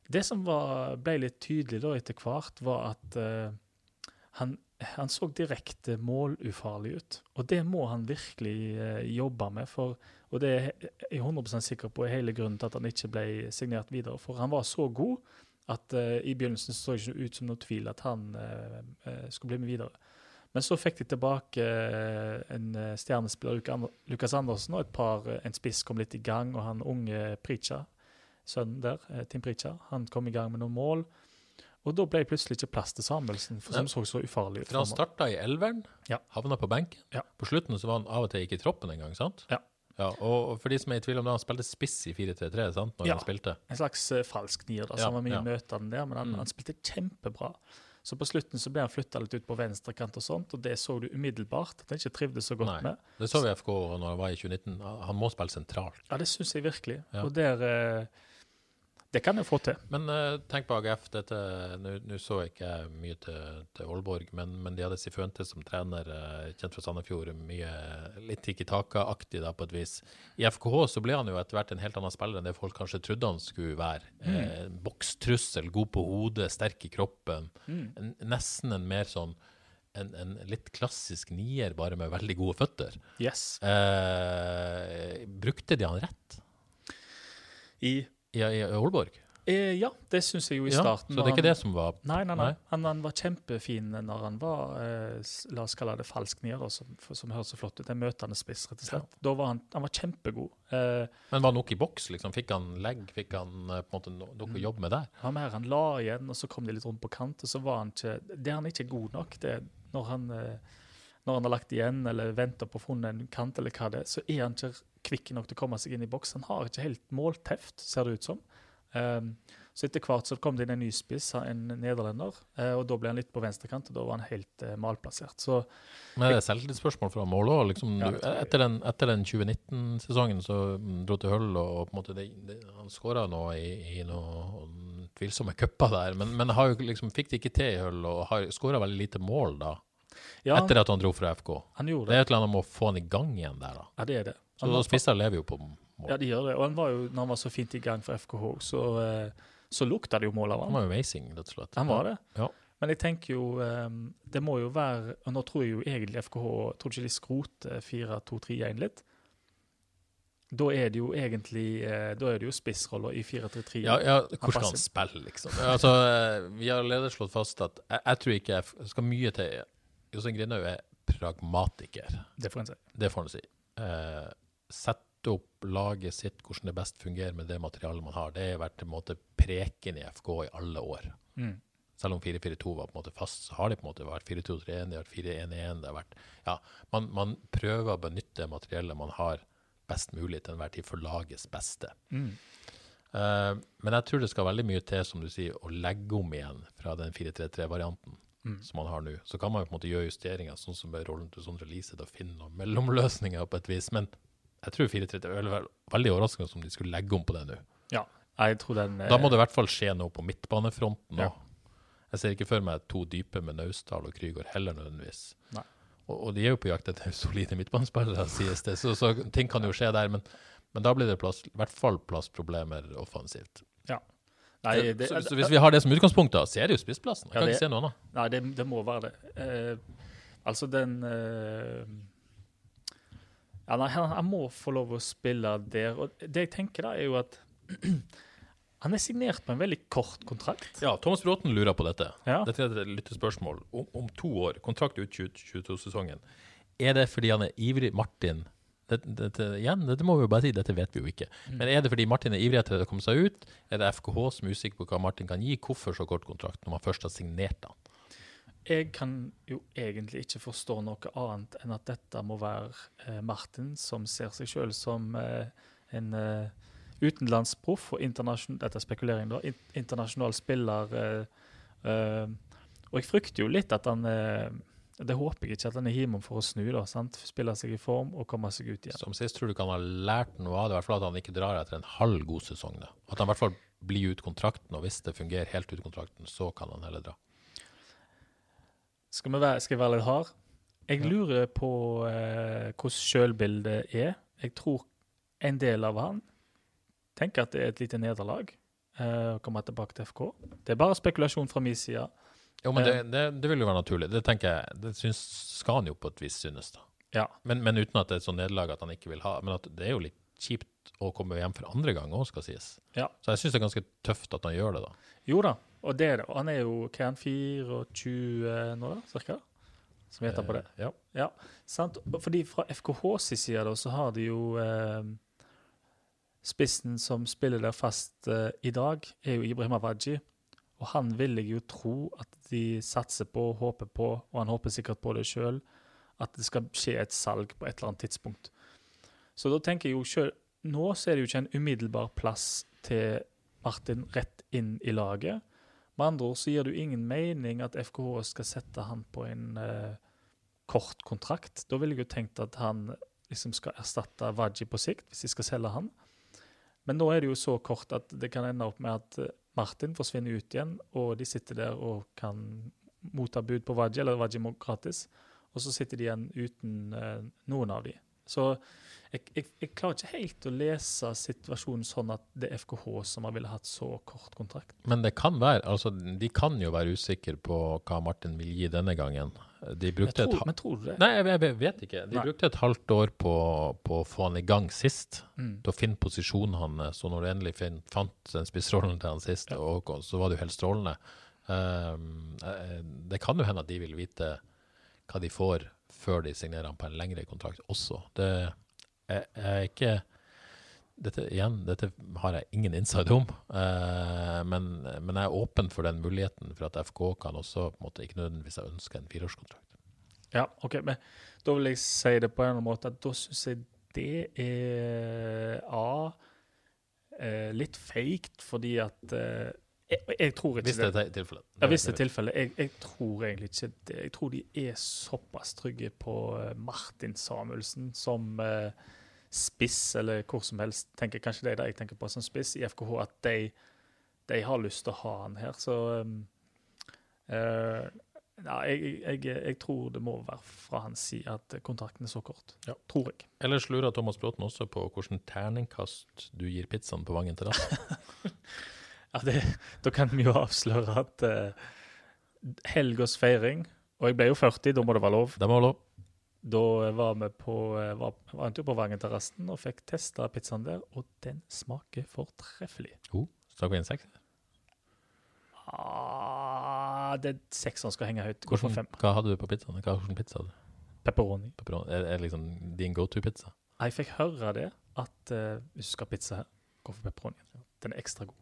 det som var, ble litt tydelig da etter hvert, var at uh, han, han så direkte målufarlig ut. Og det må han virkelig uh, jobbe med, for, og det er jeg 100 sikker på er hele grunnen til at han ikke ble signert videre. For han var så god at uh, i begynnelsen så det ikke ut som noe tvil at han uh, skulle bli med videre. Men så fikk de tilbake uh, en stjernespiller, Lukas Andersen, og et par, en spiss kom litt i gang, og han unge Pritja, sønnen der, Tim Pritja, han kom i gang med noen mål. Og da ble det plutselig ikke plass til Samuelsen, for som så så ufarlig ut. For han starta i elveren, Ja. havna på benken. Ja. På slutten så var han av og til ikke i troppen engang, sant? Ja. Ja, og for de som er i tvil om det, han spilte spiss i 4-3-3, sant, når Ja. han spilte. En slags eh, falsk nier, da, Ja, han var mye ja. møtende der, men han, Mm. han spilte kjempebra. Så på slutten så ble han flytta litt ut på venstrekant og sånt, og det så du umiddelbart at han ikke trivdes så godt Nei. med. Det så vi FK når han var i 2019. Han må spille sentralt. Ja, det syns jeg virkelig. Ja. Og der eh, Det kan jeg få til. Men uh, tenk på AGF. dette, Nå så jeg ikke mye til, til Aalborg, men, men de hadde Sifuentes som trener, uh, kjent fra Sandefjord. Mye litt Tiki Taka-aktig på et vis. I FKH så ble han jo etter hvert en helt annen spiller enn det folk kanskje trodde han skulle være. Eh, bokstrussel, god på hodet, sterk i kroppen. En, nesten en mer sånn en, en litt klassisk nier, bare med veldig gode føtter. Yes. Eh, brukte de han rett I, i, i Aalborg? eh, ja, det syns jeg jo i Ja, starten. så det er ikke han- det som var Nei, nei, nei. Nei. Han, han var kjempefin når han var eh, La oss kalle det falsk nier, som, som høres så flott ut. En møtende spiss, rett og slett. Da var han, han var kjempegod. Eh, Men var han nok i boks? liksom? Fikk han legg? Fikk han eh, på en måte no noe å jobbe med der? Han her, han la igjen, og så kom de litt rundt på kant, og så var han ikke Det han ikke er god nok, det er når han, eh, når han har lagt igjen eller venter på å funnet en kant, eller hva det er, så er han ikke kvikk nok til å komme seg inn i boks. Han har ikke helt målteft, ser det ut som. Um, så etter hvert så kom det inn en ny spiss, en nederlender, eh, og da ble han litt på venstrekant, og da var han helt uh, malplassert. Så Men er det selvtillitsspørsmål fra mål òg? Liksom, Ja, etter den, den 2019-sesongen så mm, dro til Hull, og på en måte det, det, han skåra nå i, i noen tvilsomme cuper der, men, men har jo liksom, fikk det ikke til i Hull, og har skåra veldig lite mål da, ja, etter at han dro fra FK. han gjorde Det det. er et eller annet med å få han i gang igjen der, da. Ja, det er det. Så Han var, spisser lever jo på mål. ja, de gjør det. Og han var jo, når han var så fint i gang for FKH, så, eh, så lukta det jo mål av Han han. var amazing, rett og slett. Han var det. Ja. Men jeg tenker jo eh, Det må jo være Og nå tror jeg jo egentlig FKH Tror ikke de skroter 4-2-3-1 litt. Da er det jo egentlig eh, Da er det jo spissroller i 4-3-3. Ja, ja hvordan skal han spille, liksom? Altså, vi har allerede slått fast at jeg, jeg tror ikke jeg skal mye til Jostein Grindhaug er pragmatiker. Det får en si. Det får han si. Eh, sette opp laget sitt, hvordan det best fungerer med det materialet man har. Det har vært en måte preken i FK i alle år. Mm. Selv om 4-4-2 var på en måte fast, så har det på en måte vært 4-2-3-1, det har vært 4-1-1. Det har vært Ja, man, man prøver å benytte materiellet man har, best mulig til enhver tid for lagets beste. Mm. Uh, men jeg tror det skal veldig mye til, som du sier, å legge om igjen fra den 4-3-3-varianten Mm. som man har nå. Så kan man jo på en måte gjøre justeringer, sånn som med rollen til Sondre Liseth, og finne noen mellomløsninger på et vis. Men jeg tror 4-3-3 er veldig, overraskende om de skulle legge om på det nå. Ja. Jeg tror den eh, Da må det i hvert fall skje noe på midtbanefronten Ja. Jeg ser ikke for meg to dype med Naustdal og Krygård heller nødvendigvis. Nei. Og, og de er jo på jakt etter solide midtbanespillere, sies det, så, så ting kan jo skje der. Men, Men da blir det plass, i hvert fall plassproblemer offensivt. Nei, Eh, det, så, så hvis vi har det som utgangspunkt, da, så er det jo spissplassen. Jeg Ja, kan det- ikke se noe annet. Nei, det, det må være det. Eh, altså, den eh, Ja, nei, han, han må få lov å spille der. Og det jeg tenker, da, er jo at han er signert på en veldig kort kontrakt. Ja, Thomas Bråten lurer på dette. Ja. Dette er et lyttespørsmål. Om, om to år, kontrakt ut 2022-sesongen, er det fordi han er ivrig Martin dette, dette, igjen, dette må vi jo bare si, dette vet vi jo ikke. Mm. Men er det fordi Martin er ivrig etter å komme seg ut? Er det FKHs som er usikker på hva Martin kan gi? Hvorfor så kort kontrakt når man først har signert han? Jeg kan jo egentlig ikke forstå noe annet enn at dette må være eh, Martin som ser seg sjøl som eh, en eh, utenlandsproff og internasjon- Dette er spekulering, da. Internasjonal spiller. Eh, eh, og jeg frykter jo litt at han eh, Det håper jeg ikke at han er hjemme for å snu, da. sant? Spille seg i form og komme seg ut igjen. Som sist tror du ikke han har lært noe av det, i hvert fall at han ikke drar etter en halv god sesong. Da. At han i hvert fall blir ut kontrakten, og hvis det fungerer helt ut kontrakten, så kan han heller dra. Skal, vi være, skal jeg være litt hard? Jeg lurer på eh, hvordan sjølbildet er. Jeg tror en del av han tenker at det er et lite nederlag eh, å komme tilbake til FK. Det er bare spekulasjon fra min side. Jo, men det, Eh. det, det vil jo være naturlig. Det tenker jeg, det syns, skal han jo på et vis synes, da. Ja. Men, men uten at det er et sånt nederlag at han ikke vil ha. Men at det er jo litt kjipt å komme hjem for andre gang òg, skal sies. Ja. Så jeg syns det er ganske tøft at han gjør det, da. Jo da, og det er det. Han er jo hva er han, 24 nå, da, cirka? Som gjetter på det. Eh, Ja. Sant? Fordi fra FKHs side da, så har de jo eh, Spissen som spiller der fast eh, i dag, er jo Ibrahim Awaji. Og han vil jeg jo tro at de satser på, håper på, og han håper sikkert på det sjøl, at det skal skje et salg på et eller annet tidspunkt. Så da tenker jeg jo sjøl Nå så er det jo ikke en umiddelbar plass til Martin rett inn i laget. Med andre ord så gir det jo ingen mening at FKH skal sette han på en eh, kort kontrakt. Da ville jeg jo tenkt at han liksom skal erstatte Waji på sikt, hvis de skal selge han. Men nå er det jo så kort at det kan ende opp med at eh, Martin forsvinner ut igjen, og de sitter der og kan motta bud på Waji, eller Waji må gratis, og så sitter de igjen uten eh, noen av de. Så jeg, jeg, jeg klarer ikke helt å lese situasjonen sånn at det er FKH som har ville hatt så kort kontrakt. Men det kan være, altså de kan jo være usikre på hva Martin vil gi denne gangen. De brukte tror, et, men tror du det? Nei, jeg, jeg vet ikke. De Nei. brukte et halvt år på, på å få han i gang sist. Mm. Til å finne posisjonen hans. Så når du endelig fin, fant spissrollen til han sist, Ja. og, så var det jo helt strålende. Um, det kan jo hende at de vil vite hva de får før de signerer han på en lengre kontrakt også. Det jeg er ikke dette, igjen, dette har jeg ingen insight om, eh, men, men jeg er åpen for den muligheten for at FK kan også på en måte, ikke nødvendigvis ønske en fireårskontrakt. Ja, ok, men da vil jeg si det på en eller annen måte da syns jeg det er A. Eh, litt feigt, fordi at eh, jeg, jeg tror ikke Hvis det er tilfellet. Ja, hvis det er tilfellet. Jeg, jeg tror egentlig ikke det. Jeg tror de er såpass trygge på eh, Martin Samuelsen som eh, spiss, eller hvor som helst. tenker Kanskje det er det jeg tenker på som spiss i FKH, at de, de har lyst til å ha han her. Så um, uh, ja, jeg, jeg, jeg tror det må være fra hans side at kontrakten er så kort. Ja. Tror jeg. Ellers lurer Thomas Bråten også på hvordan terningkast du gir pizzaen på Vangen terrasse. Ja, det, da kan vi jo avsløre at uh, helgas feiring Og jeg ble jo 40, da må det være lov. Det må være lov. Da var vi på, eh, var, var en tur på Vangenterrassen og fikk testa pizzaen der, og den smaker fortreffelig. Oh, Snakker vi en seks? Ah, det er seks som skal henge høyt. Hvordan, fem. hva hadde du på pizzaen? Hva hvordan pizza hadde du? Pepperoni. Pepperoni? Er, er det liksom din go to-pizza? Jeg fikk høre det, at uh, hvis du skal ha pizza her, gå for pepperoni. Den er ekstra god.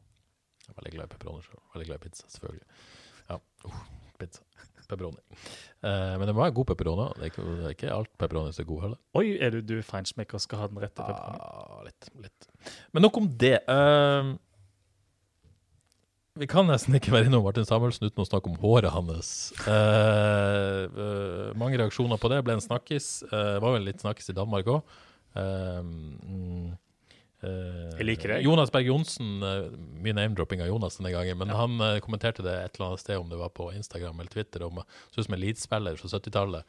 Jeg er veldig glad i pepperoni sjøl. Veldig glad i pizza, selvfølgelig. Ja, uh, pizza. Pepperoni. Uh, men det må være god pepperoni. Det er ikke, det er ikke alt pepperoni som er god heller. Oi, er du, du er feinschmecker skal ha den rette pepperoni? Ah, litt, litt. Men nok om det. Uh, vi kan nesten ikke være innom Martin Samuelsen uten å snakke om håret hans. Uh, mange reaksjoner på det. Ble en snakkis. Uh, var vel litt snakkis i Danmark òg. mm, eh, Jeg liker det. Jonas Berg Johnsen, eh, mye name-dropping av Jonas denne gangen, men Ja. han eh, kommenterte det et eller annet sted, om det var på Instagram eller Twitter, om så ut som en Leeds-spiller fra 70-tallet.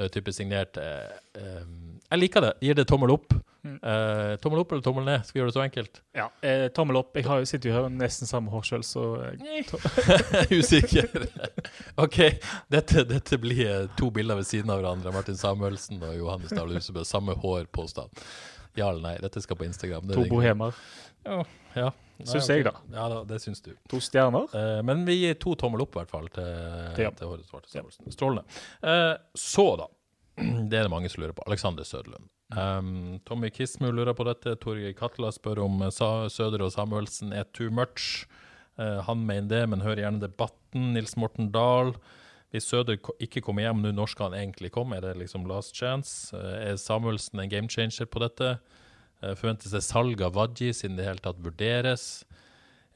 Uh, type signert. eh, eh, jeg liker det. Gir det tommel opp. Eh, tommel opp eller tommel ned? Skal vi gjøre det så enkelt? Ja, eh, Tommel opp. Jeg har, sitter jo her med nesten samme hår sjøl, så eh, Usikker. OK, dette, dette blir eh, to bilder ved siden av hverandre. Martin Samuelsen og Johannes Dahl Husebø. Samme hår, påstand. Ja eller nei? Dette skal på Instagram. Det to bohemer. Ja. ja. Syns jeg, da. Ja da, det syns du. To stjerner. Eh, men vi gir to tommel opp, i hvert fall, til, Ja. til Svarte. Strålende. Eh, så, da. Det er det mange som lurer på. Alexander Søderlund. Um, Tommy Kismu lurer på dette. Torgeir Katla spør om eh, Sa Søder og Samuelsen er too much. Uh, han mener det, men hører gjerne debatten. Nils Morten Dahl. Hvis Søder ikke kommer hjem nå, når skal han egentlig komme? Er det liksom last chance? Eh, er Samuelsen en game changer på dette? Eh, forventes det salg av Wadji, siden det i hele tatt vurderes?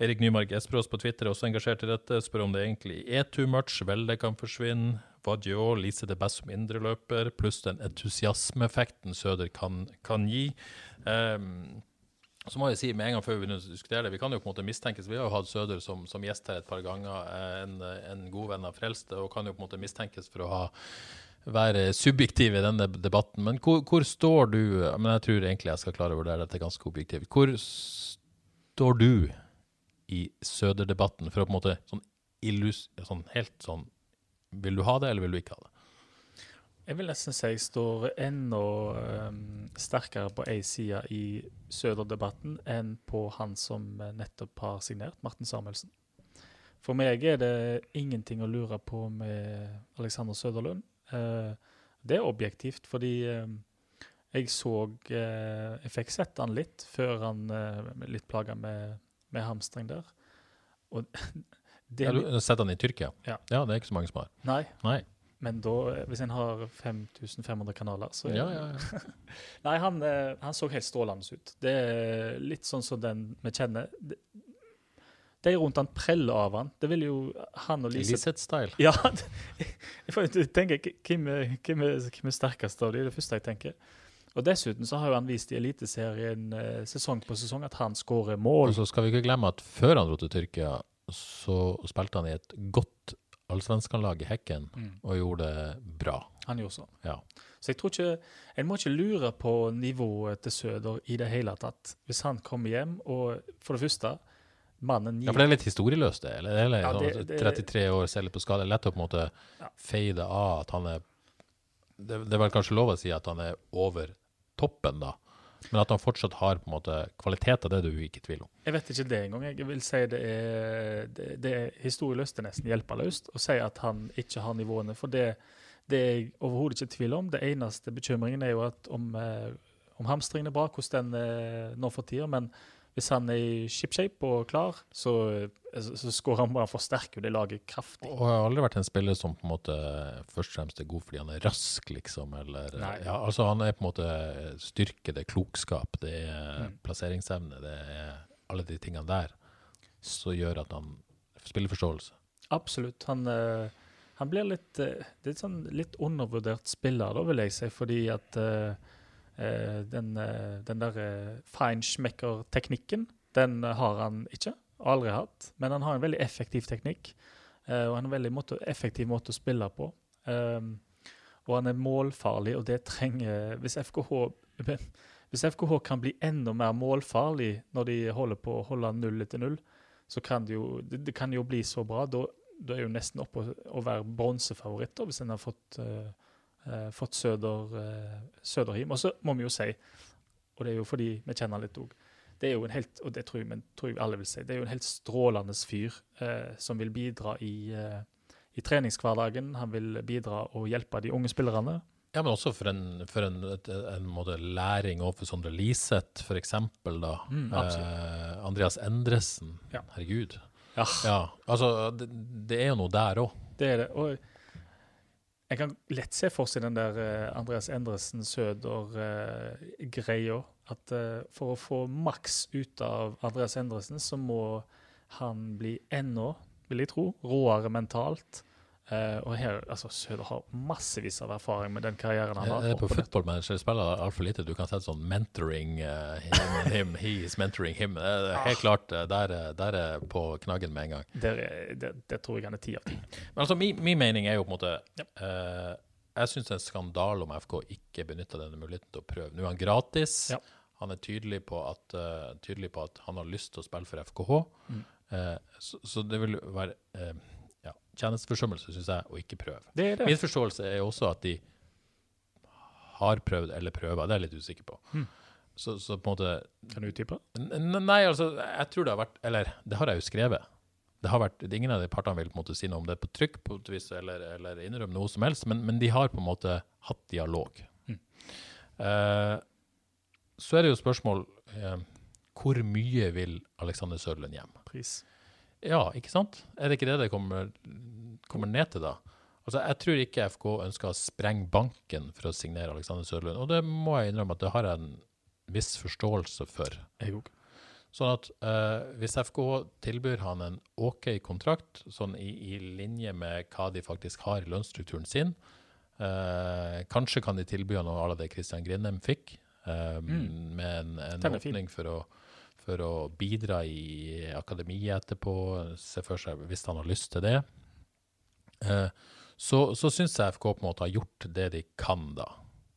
Erik Nymark Espros på Twitter er også engasjert i dette. Spør om det egentlig er too much. Velde kan forsvinne. Vadjo Lise det best som indreløper, pluss den entusiasmeeffekten Søder kan, kan gi. Ehm, så må jeg si med en gang før vi begynner å diskutere det, vi kan jo på en måte mistenkes, vi har jo hatt Søder som, som gjest her et par ganger, eh, en, en god venn av Frelste, og kan jo på en måte mistenkes for å ha være subjektiv i denne debatten. Men hvor, hvor står du Men jeg tror egentlig jeg skal klare å vurdere dette ganske objektivt. Hvor står du i Søder-debatten for å på en måte sånn, illus, sånn helt sånn Vil du ha det, eller vil du ikke ha det? Jeg vil nesten si jeg står enda um, sterkere på ei side i Søder-debatten enn på han som eh, nettopp har signert, Martin Samuelsen. For meg er det ingenting å lure på med Alexander Søderlund. Uh, det er objektivt, fordi um, jeg så uh, Jeg fikk sett han litt før han uh, litt plaga med, med hamstring der. Og det Ja, du har sett han i Tyrkia? Ja. Ja. det er ikke så mange som har. Nei, Nei. Men da, hvis en har 5500 kanaler, så Ja, ja, ja. Nei, han, eh, han så helt strålende ut. Det er litt sånn som den vi kjenner. De, rundt han preller av han. Det vil jo han og Lise Liseth-style. Ja, jeg får tenke hvem hvem hvem er sterkest av de, det er det første jeg tenker. Og dessuten så har jo han vist i Eliteserien eh, sesong på sesong at han skårer mål. Og så skal vi ikke glemme at før han dro til Tyrkia, så spilte han i et godt allsvenskanlag i Hekken, Mm. og gjorde det bra. Han gjorde sånn. Ja. Så jeg tror ikke En må ikke lure på nivået til Søder i det hele tatt. Hvis han kommer hjem og For det første, mannen gir ja, for det er litt historieløst, det. Eller, eller Ja, det- sånn, det- 33 år, ser litt på skade. Lett å på en måte Ja. fade av at han er det, det er vel kanskje lov å si at han er over toppen, da. Men at han fortsatt har på en måte kvaliteter, det er du ikke i tvil om. Jeg vet ikke det engang. Jeg vil si det er, det, det er historieløst, det er nesten hjelpeløst å si at han ikke har nivåene. For det, det er jeg overhodet ikke i tvil om. Det eneste bekymringen er jo at om, eh, om hamstringen er bra, hvordan den er nå for tida. Men hvis han er i shipshape og klar, så, så, så skårer han bare forsterker jo det laget kraftig. Og har aldri vært en spiller som på en måte først og fremst er god fordi han er rask, liksom. Eller, Nei. ja, altså Han er på en måte styrke, det er klokskap, det er Mm. plasseringsevne, det er alle de tingene der som gjør at han spiller forståelse. Absolutt. Han, eh, han blir litt, eh, det et sånn litt undervurdert spiller, da, vil jeg si, fordi at eh, eh, den, eh, den der uh, feinschmecker-teknikken, den eh, har han ikke. Aldri hatt. Men han har en veldig effektiv teknikk, eh, og en veldig måte, effektiv måte å spille på. Um, og han er målfarlig, og det trenger Hvis FKH hvis FKH kan bli enda mer målfarlig når de holder på å holde null etter null, så kan det jo, det, kan jo bli så bra. Da, da er jo nesten oppe å, være bronsefavoritt, hvis en har fått, eh, eh, fått Søder, eh, Søderhim. Og så må vi jo si, og det er jo fordi vi kjenner litt òg, det er jo en helt, og det tror jeg, men, tror jeg alle vil si, det er jo en helt strålende fyr eh, som vil bidra i, eh, i treningshverdagen. Han vil bidra og hjelpe de unge spillerne. Ja, men også for en, for en, en måte læring overfor Sondre Liseth, for eksempel, da. Mm, eh, Andreas Endresen. Ja. Herregud. Ja. Ja, altså, det, det er jo noe der òg. Det er det. Og jeg kan lett se for seg den der eh, Andreas Endresen Søder-greia. at eh, for å få maks ut av Andreas Endresen, så må han bli enda, vil jeg tro, råere mentalt. Eh, og her, altså Søder har massevis av erfaring med den karrieren han har. Det er på opp og ned. Football Manager spiller altfor lite. Du kan sette sånn mentoring uh, him, and him, he is mentoring him. Uh, helt klart, eh, der, er- der er på knaggen med en gang. Der, er- der, der tror jeg han er ti av ti. Men altså, min, min mening er jo på en måte eh, jeg syns det er en skandale om FK ikke benytter denne muligheten til å prøve. Nå er han gratis. Ja. Han er tydelig på, at, eh, tydelig på at han har lyst til å spille for FKH. Mm. Eh, så, så det vil være eh, ja, tjenesteforsømmelse, syns jeg, å ikke prøve. Det det. Min forståelse er også at de har prøvd eller prøver. Det er jeg litt usikker på. Mm. Så, så på en måte Kan du utdype? Nei, altså, jeg tror det har vært Eller, det har jeg jo skrevet. Det har vært, Ingen av de partene vil på en måte si noe om det på trykk på et vis, eller, eller innrømme noe som helst, men, men de har på en måte hatt dialog. Mm. Uh, så er det jo spørsmål uh, Hvor mye vil Alexander Sørlund hjem? Pris. Ja, ikke sant? Er det ikke det det kommer, kommer ned til, da? Altså, Jeg tror ikke FK ønsker å sprenge banken for å signere Alexander Sørlund, og det må jeg innrømme at det har jeg en viss forståelse for. Jeg òg. Sånn at uh, hvis FK tilbyr han en OK kontrakt, sånn i, i linje med hva de faktisk har i lønnsstrukturen sin, uh, kanskje kan de tilby han noe à la det Christian Grindheim fikk, eh, med en, en åpning for å, for å bidra i akademiet etterpå, se for seg hvis han har lyst til det. Eh, så så syns jeg FK på en måte har gjort det de kan, da.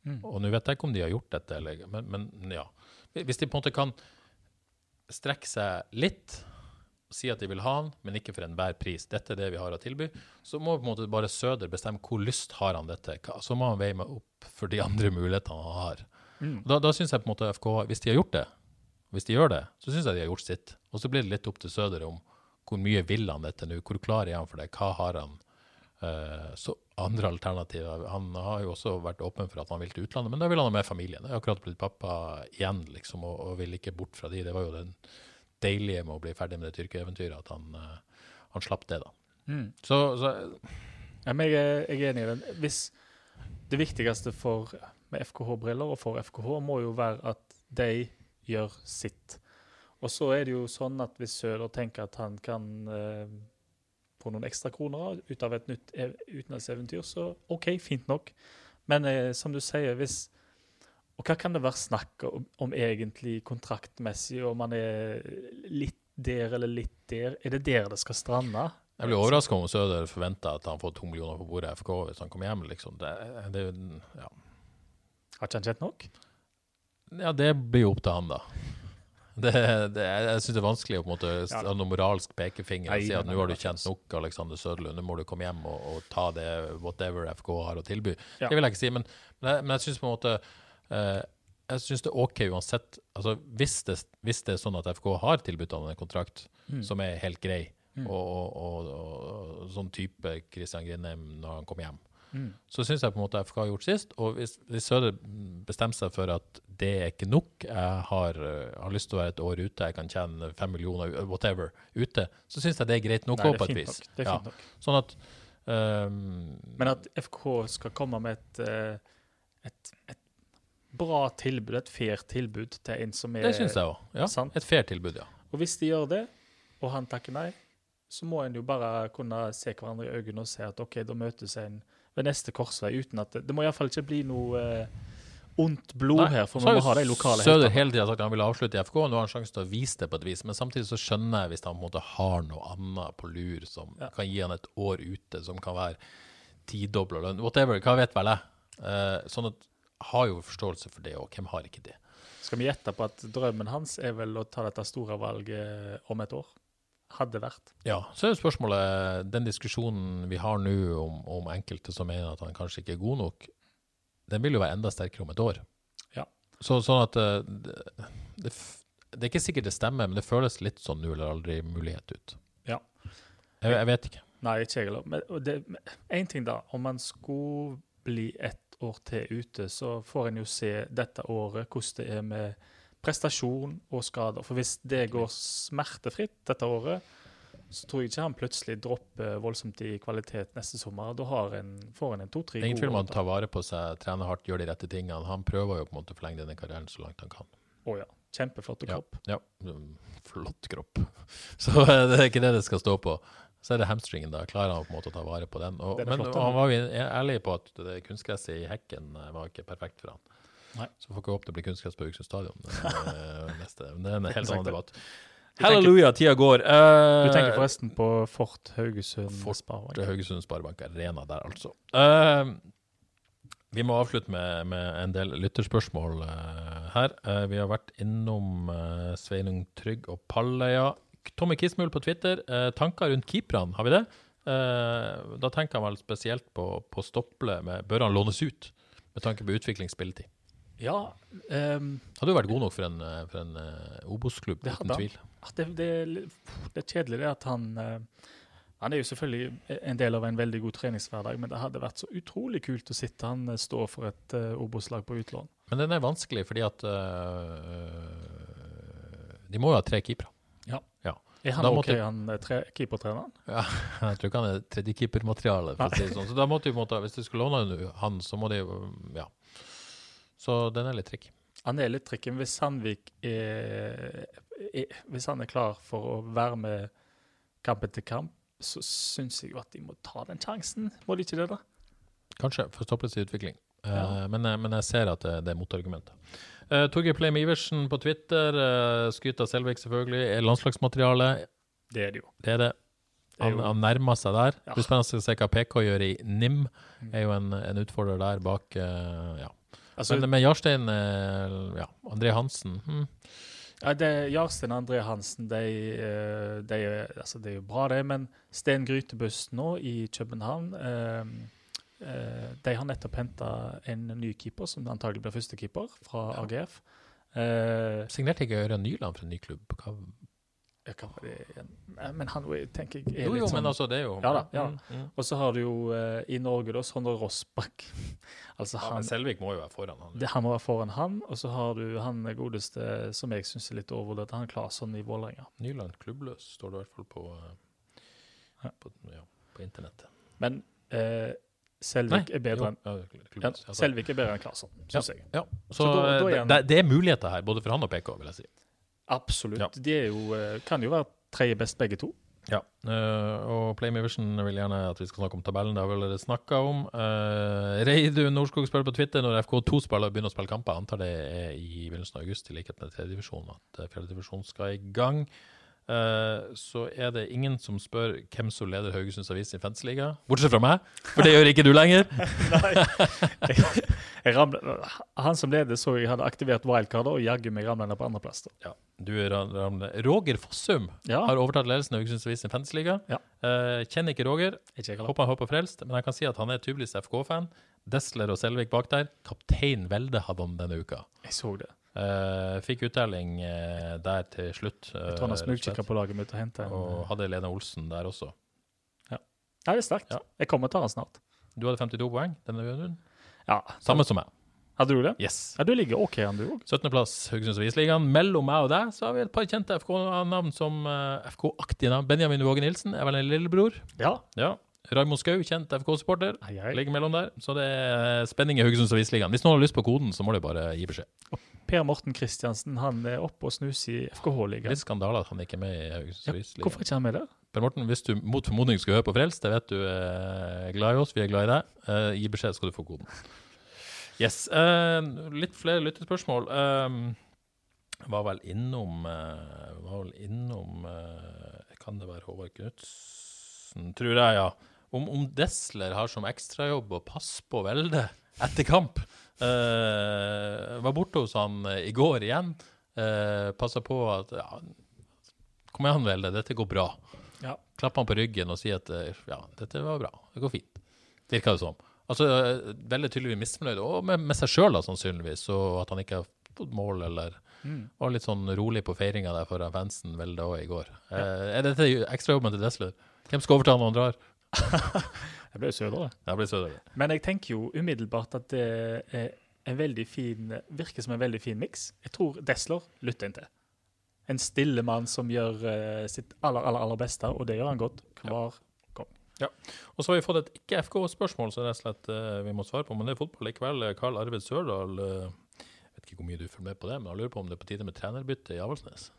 Mm. Og nå vet jeg ikke om de har gjort dette, eller, men, men ja. Hvis de på en måte kan strekke seg litt, si at de vil ha han, men ikke for enhver pris. Dette er det vi har å tilby. Så må på en måte bare Søder bestemme hvor lyst har han dette. Så må han veie meg opp for de andre mulighetene han har. Mm. Da, da syns jeg på en måte FK, hvis de har gjort det, hvis de gjør det, så syns jeg de har gjort sitt. Og så blir det litt opp til Søder om hvor mye vil han dette nå, hvor klar er han for det, hva har han Uh, så andre alternativer. Han har jo også vært åpen for at han vil til utlandet, men da vil han ha med familien. Jeg har akkurat blitt pappa igjen, liksom, og, og vil ikke bort fra de. Det var jo den deilige med å bli ferdig med det tyrkeeventyret, at han, uh, han slapp det, da. Mm. Så, så Ja, jeg, er, jeg er enig i den. Hvis det viktigste for, med FKH-briller og for FKH må jo være at de gjør sitt. Og så er det jo sånn at hvis Søder tenker at han kan eh, få noen ekstra kroner ut av et nytt utenlandseventyr, så OK, fint nok. Men eh, som du sier, hvis Og hva kan det være snakk om, om egentlig kontraktmessig, om man er litt der eller litt der? Er det der det skal strande? jeg blir overraska om Søder forventer at han får to millioner på bordet i FK hvis han kommer hjem, liksom. Det, det, ja. Har ikke han sett nok? Ja, det blir jo opp til han, da. Det, det, jeg syns det er vanskelig å på en måte Ja. ha noen moralsk pekefinger og si at nå har du kjent nok, Alexander Søderlund, nå må du komme hjem og, og ta det whatever FK har å tilby. Ja. Det vil jeg ikke si, men, men jeg, men jeg syns på en måte eh, Jeg synes det er OK uansett. Altså, hvis, det, hvis det er sånn at FK har tilbudt han en kontrakt Mm. som er helt grei, og, og, og, og sånn type Christian Grindheim når han kommer hjem, Mm. så syns jeg på en måte FK har gjort sist. Og hvis, hvis Søder bestemmer seg for at det er ikke nok, jeg har, eh, har lyst til å være et år ute, jeg kan tjene fem millioner, whatever, ute, så syns jeg det er greit nok òg, på et vis. Det er Ja. fint nok. Sånn at um, Men at FK skal komme med et, eh, et, et bra tilbud, et fair tilbud til en som er Det syns jeg òg. Ja. sant. Et fair tilbud, ja. Og hvis de gjør det, og han takker nei, så må en jo bare kunne se hverandre i øynene og se at OK, da møtes en ved neste korsvei uten at Det, det må iallfall ikke bli noe eh, ondt blod Nei, her, for vi har må ha de lokale Søder hele tida sagt at han vil avslutte i FK, og nå har han sjansen til å vise det på et vis. Men samtidig så skjønner jeg hvis han på en måte har noe annet på lur som Ja. kan gi han et år ute, som kan være tidobla lønn, whatever, hva vet vel jeg. Eh, sånn at har jo forståelse for det, og hvem har ikke det? Skal vi gjette på at drømmen hans er vel å ta dette store valget om et år? Hadde vært. Ja, så er jo spørsmålet, den diskusjonen vi har nå om, om enkelte som mener at han kanskje ikke er god nok, den vil jo være enda sterkere om et år. Ja. Så, sånn at eh, det, det, det er ikke sikkert det stemmer, men det føles litt sånn nå eller aldri mulighet ut. Ja. Jeg, jeg vet ikke. Nei, ikke jeg heller. Men en ting, da. Om man skulle bli ett år til ute, så får en jo se dette året hvordan det er med prestasjon og skader. For hvis det går smertefritt dette året, så tror jeg ikke han plutselig dropper voldsomt i kvalitet neste sommer. Da har en, får en en to-tre gode ingen tvil om han tar vare på seg, trener hardt, gjør de rette tingene. Han prøver jo på en måte å forlenge denne karrieren så langt han kan. Å ja. Kjempeflott kropp. Ja, ja. flott kropp. Så det er ikke det det skal stå på. Så er det hamstringen, da. Klarer han på en måte å ta vare på den? Og, det men flotte. han var jo ærlig på at det kunstgresset i hekken var ikke perfekt for han. Nei. Så får ikke håpe det blir kunstgress på Haugesund stadion. eh, neste. Men det er en helt annen debatt. Halleluja, tida går. Uh, Du tenker forresten på Fort Haugesund Fort Sparebank? Haugesund Sparebank Arena der, altså. Uh, Vi må avslutte med, med en del lytterspørsmål uh, her. Vi har vært innom Sveinung Trygg og Palløya. Tommy Kismul på Twitter. tanker rundt keeperne, har vi det? Eh, da tenker han vel spesielt på, på Stopple. Med, bør han lånes ut? Med tanke på utviklingsspilletid. Ja, Um, Hadde jo vært god nok for en, for en uh, Obos-klubb, uten tvil. det, det, er det er kjedelig det at han uh, Han er jo selvfølgelig en del av en veldig god treningshverdag, men det hadde vært så utrolig kult å sitte han eh, stå for et uh, Obos-lag på utlån. Men den er vanskelig fordi at De må jo ha tre keepere. Er han OK, han tre, keepertreneren? Ja, jeg tror ikke han er tredjekeepermateriale, for å si det sånn. Så da måtte vi, måtte, hvis du skulle låne han, så må de jo Ja. Så den er litt trikk. Han er litt trikk, men Hvis Sandvik er, er Hvis han er klar for å være med kamp etter kamp, så syns jeg jo at de må ta den sjansen. Må de ikke det, da? Kanskje, for Stopples utvikling. Ja. Uh, men, men jeg ser at det, det er motargumenter. Uh, Torgeir Pleim Iversen på Twitter. Uh, skryter av Selvik, selvfølgelig. Er landslagsmateriale. Det er det jo. Det er det. Han, han nærmer seg der. Ja. Det blir spennende å se hva PK gjør i NIM. Mm. Er jo en, en utfordrer der bak. uh, ja. Altså, Men med Jarstein eh, Ja, André Hansen hm. ja, det, Jarstein og André Hansen de, eh, de, altså, det er jo bra, det. Men Sten Grytebust nå i København eh, eh, De har nettopp henta en ny keeper, som antagelig blir førstekeeper, fra Ja. AGF. Eh, Signerte ikke Ørjan Nyland for en ny klubb? Hva? Hva var det igjen? Men han er- tenker jeg er Jo, litt jo, sånn men altså, det er jo Ja da, ja. Mm, mm. Og så har du jo eh, i Norge da Sondre Rossbakk. altså Ja, han, men Selvik må jo være foran han. det, han må være foran han. Og så har du han godeste som jeg syns er litt overvurdert, han Claesson i Vålerenga. Nyland klubbløs, står det i hvert fall på, eh, på, ja, på internettet. Men eh, Selvik er jo, ja, ja. Selvik er bedre enn Claesson, syns jeg. Ja, så, Så da- da er eh, han- det, det er muligheter her, både for han og PK, vil jeg si. Absolutt. Ja. De jo, eh, kan jo være tredje best, begge to. Ja, eh, og Play Vision vil gjerne at vi skal snakke om tabellen. Det har vi allerede snakka om. Uh, Reidun Norskog spør på Twitter når FK2-spillere begynner å spille kamper. Antar det er i begynnelsen av august, i likhet med tredjedivisjon, at fjerdedivisjon skal i gang. Eh, så er det ingen som spør hvem som leder Haugesunds Avis i Fantasy-liga. Bortsett fra meg, for det gjør ikke du lenger. jeg, jeg ramlet, han som leder, så jeg hadde aktivert wildcard, og jaggu meg ramla ned på andreplass. Ja, du ramler. Roger Fossum Ja, har overtatt ledelsen av Haugesunds Avis i Fantasy-liga. Ja. Eh, kjenner ikke Roger. ikke jeg. Håper han håper frelst, men jeg kan si at han er tydeligvis FK-fan. Desler og Selvik bak der. Kaptein Velde hadde han denne uka. Jeg så det. Eh, fikk uttelling uh, der til slutt. Uh, Jeg tror han har slett. på laget mitt og henta en Og hadde Lene Olsen der også. Ja. det er sterkt. Ja. Jeg kommer til han snart. Du hadde 52 poeng denne runden. Ja, Samme som meg. Hadde du det? Yes. Ja, Du ligger OK an, du òg. 17.-plass Haugesunds Avisligaen. Mellom meg og deg så har vi et par kjente FK-navn som eh, FK-aktige navn. Benjamin Våge Nilsen er vel en lillebror. Ja. Ja. Raymond Skau, kjent FK-supporter. Ligger mellom der. Så det er spenning i Haugesunds Avisligaen. Hvis noen har lyst på koden, så må de bare gi beskjed. Per Morten Kristiansen han er oppe og snuser i FKH-ligaen. Litt skandale at han ikke er med i Haugesunds Ja, hvorfor ikke han med der? Per Morten, hvis du mot formodning skulle høre på Frelst, det vet du er glad i oss, vi er glad i deg, uh, gi beskjed, skal du få koden. Yes. Uh, litt flere lyttespørsmål. Uh, var vel innom eh, Var vel innom eh, Kan det være Håvard Knutsen, tror jeg, ja. Om, om Desler har som ekstrajobb å passe på Velde etter kamp. Eh, var borte hos han eh, i går igjen. Uh, Passa på at ja, Kom igjen, Velde, dette går bra. Ja. Klappe han på ryggen og si at eh, ja, dette var bra, det går fint. Virka det som. Altså, eh, Veldig tydeligvis misfornøyd, og med, med seg sjøl sannsynligvis, og at han ikke har fått mål, eller Mm. var litt sånn rolig på feiringa der foran fansen Velde òg i går. Eh, er dette ekstrajobben til Desler? Hvem skal overta når han drar? Jeg ble jo sødere. Jeg blir sødere. Men jeg tenker jo umiddelbart at det er en veldig fin, virker som en veldig fin miks. Jeg tror Desler lytter inn til. En stille mann som gjør eh, sitt aller, aller, aller beste, og det gjør han godt hver Og så har vi fått et ikke-FK-spørsmål som rett og slett uh, vi må svare på, men det er fotball likevel. Karl Arvid Sørdal uh, vet ikke hvor mye du følger med på det, men han lurer på om det er på tide med trenerbytte i Avaldsnes.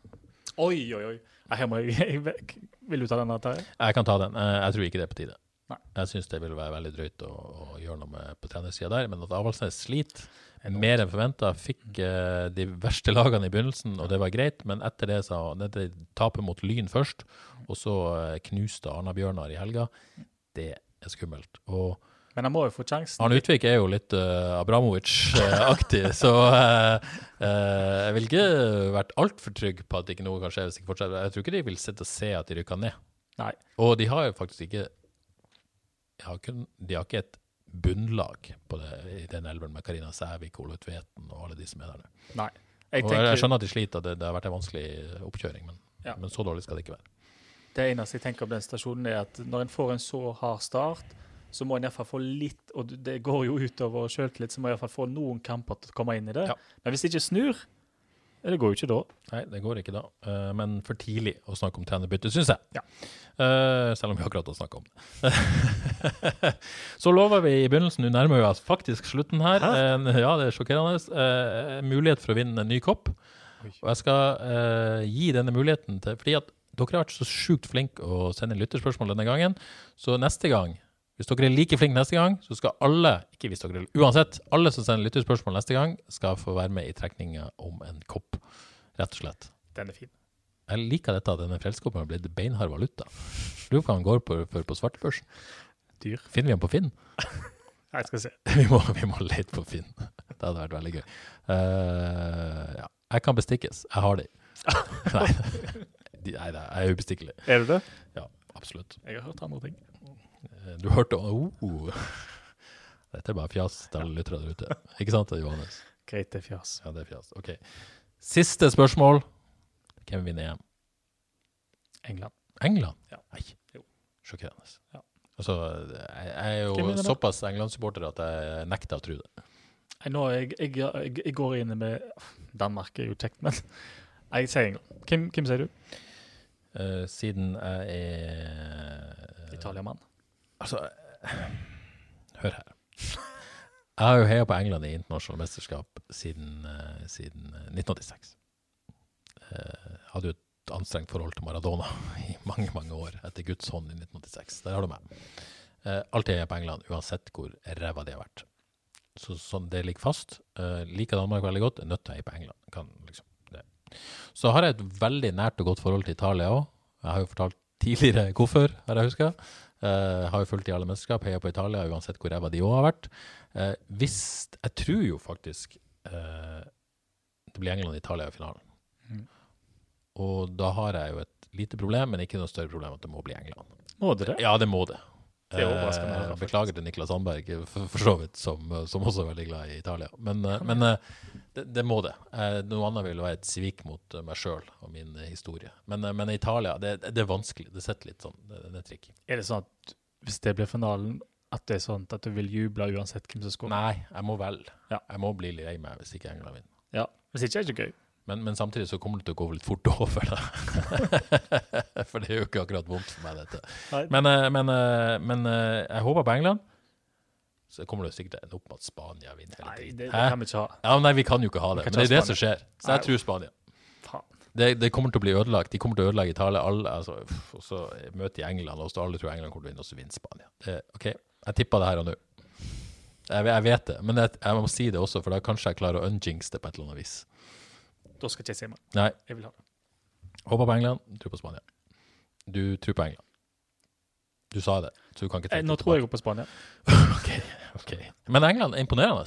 Oi, oi, oi. Nei, Her må jeg, jeg Vil du ta den, Terje? Jeg kan ta den. Eh, Jeg tror ikke det er på tide. Nei. Jeg syns det vil være veldig drøyt å, å gjøre noe med på trenersida der, men at Avaldsnes sliter mer enn forventa. Fikk eh, de verste lagene i begynnelsen, og det var greit, men etter det sa dette tapet mot Lyn først, og så eh, knuste Arna-Bjørnar i helga. Det er skummelt. Og Men han må jo få sjansen. Han Utvik er jo litt uh, Abramovic-aktig, så uh, uh, jeg vil ikke vært altfor trygg på at ikke noe kan skje hvis ikke fortsetter. Jeg tror ikke de vil sitte og se at de rykker ned. Nei. Og de har jo faktisk ikke De har, kun, de har ikke et bunnlag på det, i den elven med Karina Sævik, Ole Tveten og alle de som er der nå. Nei. Jeg tenker, jeg skjønner at de sliter, det, det har vært en vanskelig oppkjøring, men, Ja. men så dårlig skal det ikke være. Det eneste jeg tenker om den stasjonen, er at når en får en så hard start, så må en iallfall få litt Og det går jo utover sjøltillit, så må en iallfall få noen kamper til å komme inn i det. Ja. Men hvis det ikke snur, det går jo ikke da. Nei, det går ikke da. Eh, men for tidlig å snakke om trenerbytte, syns jeg. Ja. Eh, selv om vi akkurat har snakka om det. så lover vi i begynnelsen, nå nærmer vi oss faktisk slutten her. Hæ? ja, det er sjokkerende. Eh, mulighet for å vinne en ny kopp. Og jeg skal eh, gi denne muligheten til Fordi at dere har vært så sjukt flinke å sende lytterspørsmål denne gangen. Så neste gang, hvis dere er like flinke neste gang, så skal alle, ikke hvis dere, uansett, alle som sender lyttespørsmål neste gang, skal få være med i trekninga om en kopp. Rett og slett. Den er fin. Jeg liker dette at denne frelskoppen har blitt beinhard valuta. Lurer på hva han går på for på svartebørsen. Dyr. Finner vi den på Finn? Jeg skal se. Vi må, vi må lete på Finn. Det hadde vært veldig gøy. Uh, ja. Jeg kan bestikkes. Jeg har de. Nei, nei jeg er ubestikkelig. Er du det? Ja, absolutt. Jeg har hørt andre ting. Eh, Du hørte oh. Dette er bare fjas til alle lyttere der ute. Ikke sant, Johannes? Greit, det er fjas. Ja, det er fjas. OK. Siste spørsmål. Hvem vinner EM? England. England? Ja. Nei. Jo. Sjokkerende. Ja. Altså, jeg, er jo såpass England-supporter at jeg nekter å tro det. Nei, Nå, jeg, jeg, jeg, jeg går inn med Danmark er jo kjekt, men jeg sier England. Hvem, hvem sier du? Uh, siden jeg er Italiamann. Altså, hør her. Jeg har jo heia på England i internasjonale mesterskap siden, eh, siden eh, 1986. Jeg hadde jo et anstrengt forhold til Maradona i mange, mange år etter Guds hånd i 1986. Der har du meg. Eh, alltid heia på England, uansett hvor ræva de har vært. Så sånn, det ligger fast. Eh, liker Danmark veldig godt, er nødt til å heie på England. Kan, liksom. Så har jeg et veldig nært og godt forhold til Italia òg. Jeg har jo fortalt tidligere hvorfor, har jeg huska. Uh, har jo fulgt i alle mesterskap, heier på Italia uansett hvor ræva de òg har vært. Uh, hvis Jeg tror jo faktisk uh, det blir England og Italia i finalen. Mm. Og da har jeg jo et lite problem, men ikke noe større problem at det må bli England. Må det det? Ja, det må det. Det er Eh, faktisk. beklager til Niklas Sandberg, for, for så vidt, som, som også er veldig glad i Italia. Men, men det, det må det. Eh, noe annet vil være et svik mot eh, meg sjøl og min eh, historie. Men, men Italia, det, det er vanskelig. Det sitter litt sånn, det, det er tricky. Er det sånn at hvis det blir finalen, at det er sånn at du vil juble uansett hvem som skårer? Nei, jeg må vel. Ja. Jeg må bli lei meg hvis ikke England vinner. Ja. Hvis ikke er det ikke gøy. Men, men samtidig så kommer det til å gå litt fort over, da. for det er jo ikke akkurat vondt for meg, dette. Men, men, men jeg håper på England. Så kommer det sikkert ende opp med at Spania vinner hele Nei, tiden. det, det kan vi ikke ha. Ja, nei, vi kan jo ikke ha det. Men det er det som skjer. Så Nei. jeg tror Spania. Det, det kommer til å bli ødelagt. De kommer til å ødelegge Italia. Alle, altså, og så møter de England, og så alle tror England kommer til å vinne, og så vinner Spania. Det, OK, jeg tipper det her og nå. Jeg, jeg vet det, men jeg, jeg må si det også, for da kanskje jeg klarer å unjinx det på et eller annet vis. Da skal ikke jeg si meg. Nei, Jeg vil ha det. håper på England, tror på Spania. Du tror på England. Du sa det, så du kan ikke tenke trekke Nå tror jeg på Spania. Ok, ok. Men England er imponerende.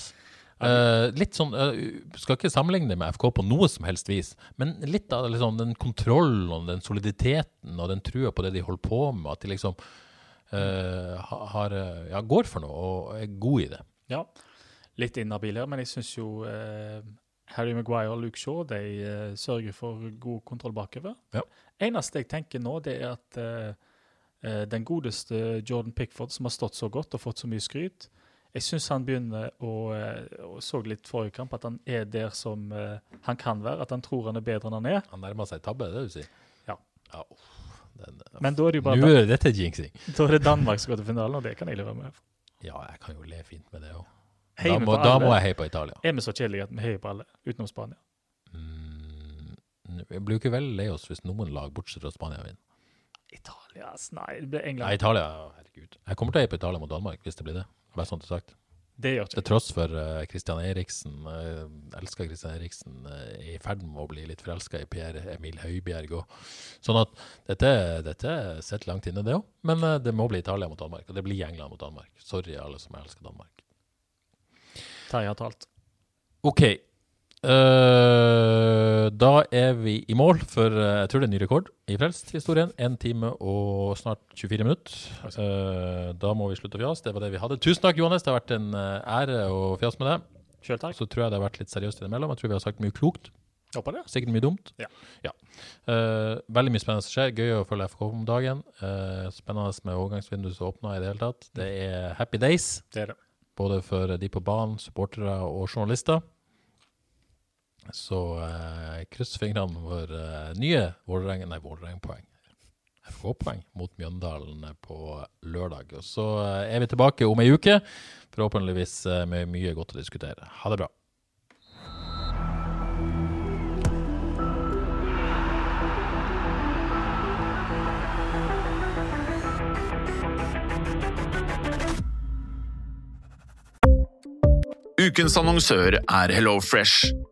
Uh, litt sånn, uh, Skal ikke sammenligne med FK på noe som helst vis, men litt av liksom, den kontrollen og den soliditeten og den trua på det de holder på med, at de liksom uh, har, eh, ja, går for noe og er gode i det. Ja. Litt inhabil her, men jeg syns jo eh, Harry Maguire og Luke Shaw de eh, sørger for god kontroll bakover. Ja. Eneste jeg tenker nå, det er at eh, eh, den godeste Jordan Pickford, som har stått så godt og fått så mye skryt Jeg syns han begynner å eh, og så litt forrige kamp, at han er der som eh, han kan være. At han tror han er bedre enn han er. Han nærmer seg tabbe, det du sier? Ja. ja uff, den, Men da er det jo Nå bare er dette jinxing. da er det Danmark som går til finalen, og det kan jeg leve med. Ja, jeg kan jo le fint med det òg. Da, må- da må jeg heie på Italia. Er vi så kjedelige at vi heier på alle, utenom Spania? Mm, vi blir jo ikke veldig lei oss hvis noen lag bortsett fra Spania vinner. Italia Nei, det blir England. Nei, Italia, herregud. Jeg kommer til å heie på Italia mot Danmark, hvis det blir det. Bare sånn til sagt. Det gjør Til tross for uh, Christian Eriksen, uh, elsker Christian Eriksen, uh, er i ferd med å bli litt forelska i Per Emil Høibjerg. òg. sånn at dette, dette sitter langt inne, det òg. Men uh, det må bli Italia mot Danmark, og det blir England mot Danmark. Sorry, alle som elsker Danmark. Terje har talt. OK. Eh, da er vi i mål for uh, jeg tror det er en ny rekord i Frelst-historien. 1 time og snart 24 minutter. Uh, da må vi slutte å fjase. Det var det vi hadde. Tusen takk, Johannes. Det har vært en eh, ære å fjase med deg. Selv takk. Så tror jeg det har vært litt seriøst innimellom. Jeg tror vi har sagt mye klokt. Håper det. Sikkert mye dumt. Ja. Eh, veldig mye spennende som skjer. Gøy å følge FK om dagen. Spennende med overgangsvinduet som åpna i det hele tatt. Det er happy days. Det er det. Både for de på banen, supportere og journalister. Så eh, kryss fingrene for eh, nye Vålerenga Nei, Vålerenga-poeng. FK-poeng mot Mjøndalen på lørdag. Og så eh, er vi tilbake om ei uke, forhåpentligvis eh, med mye godt å diskutere. Ha det bra. Ukens annonsør er HelloFresh.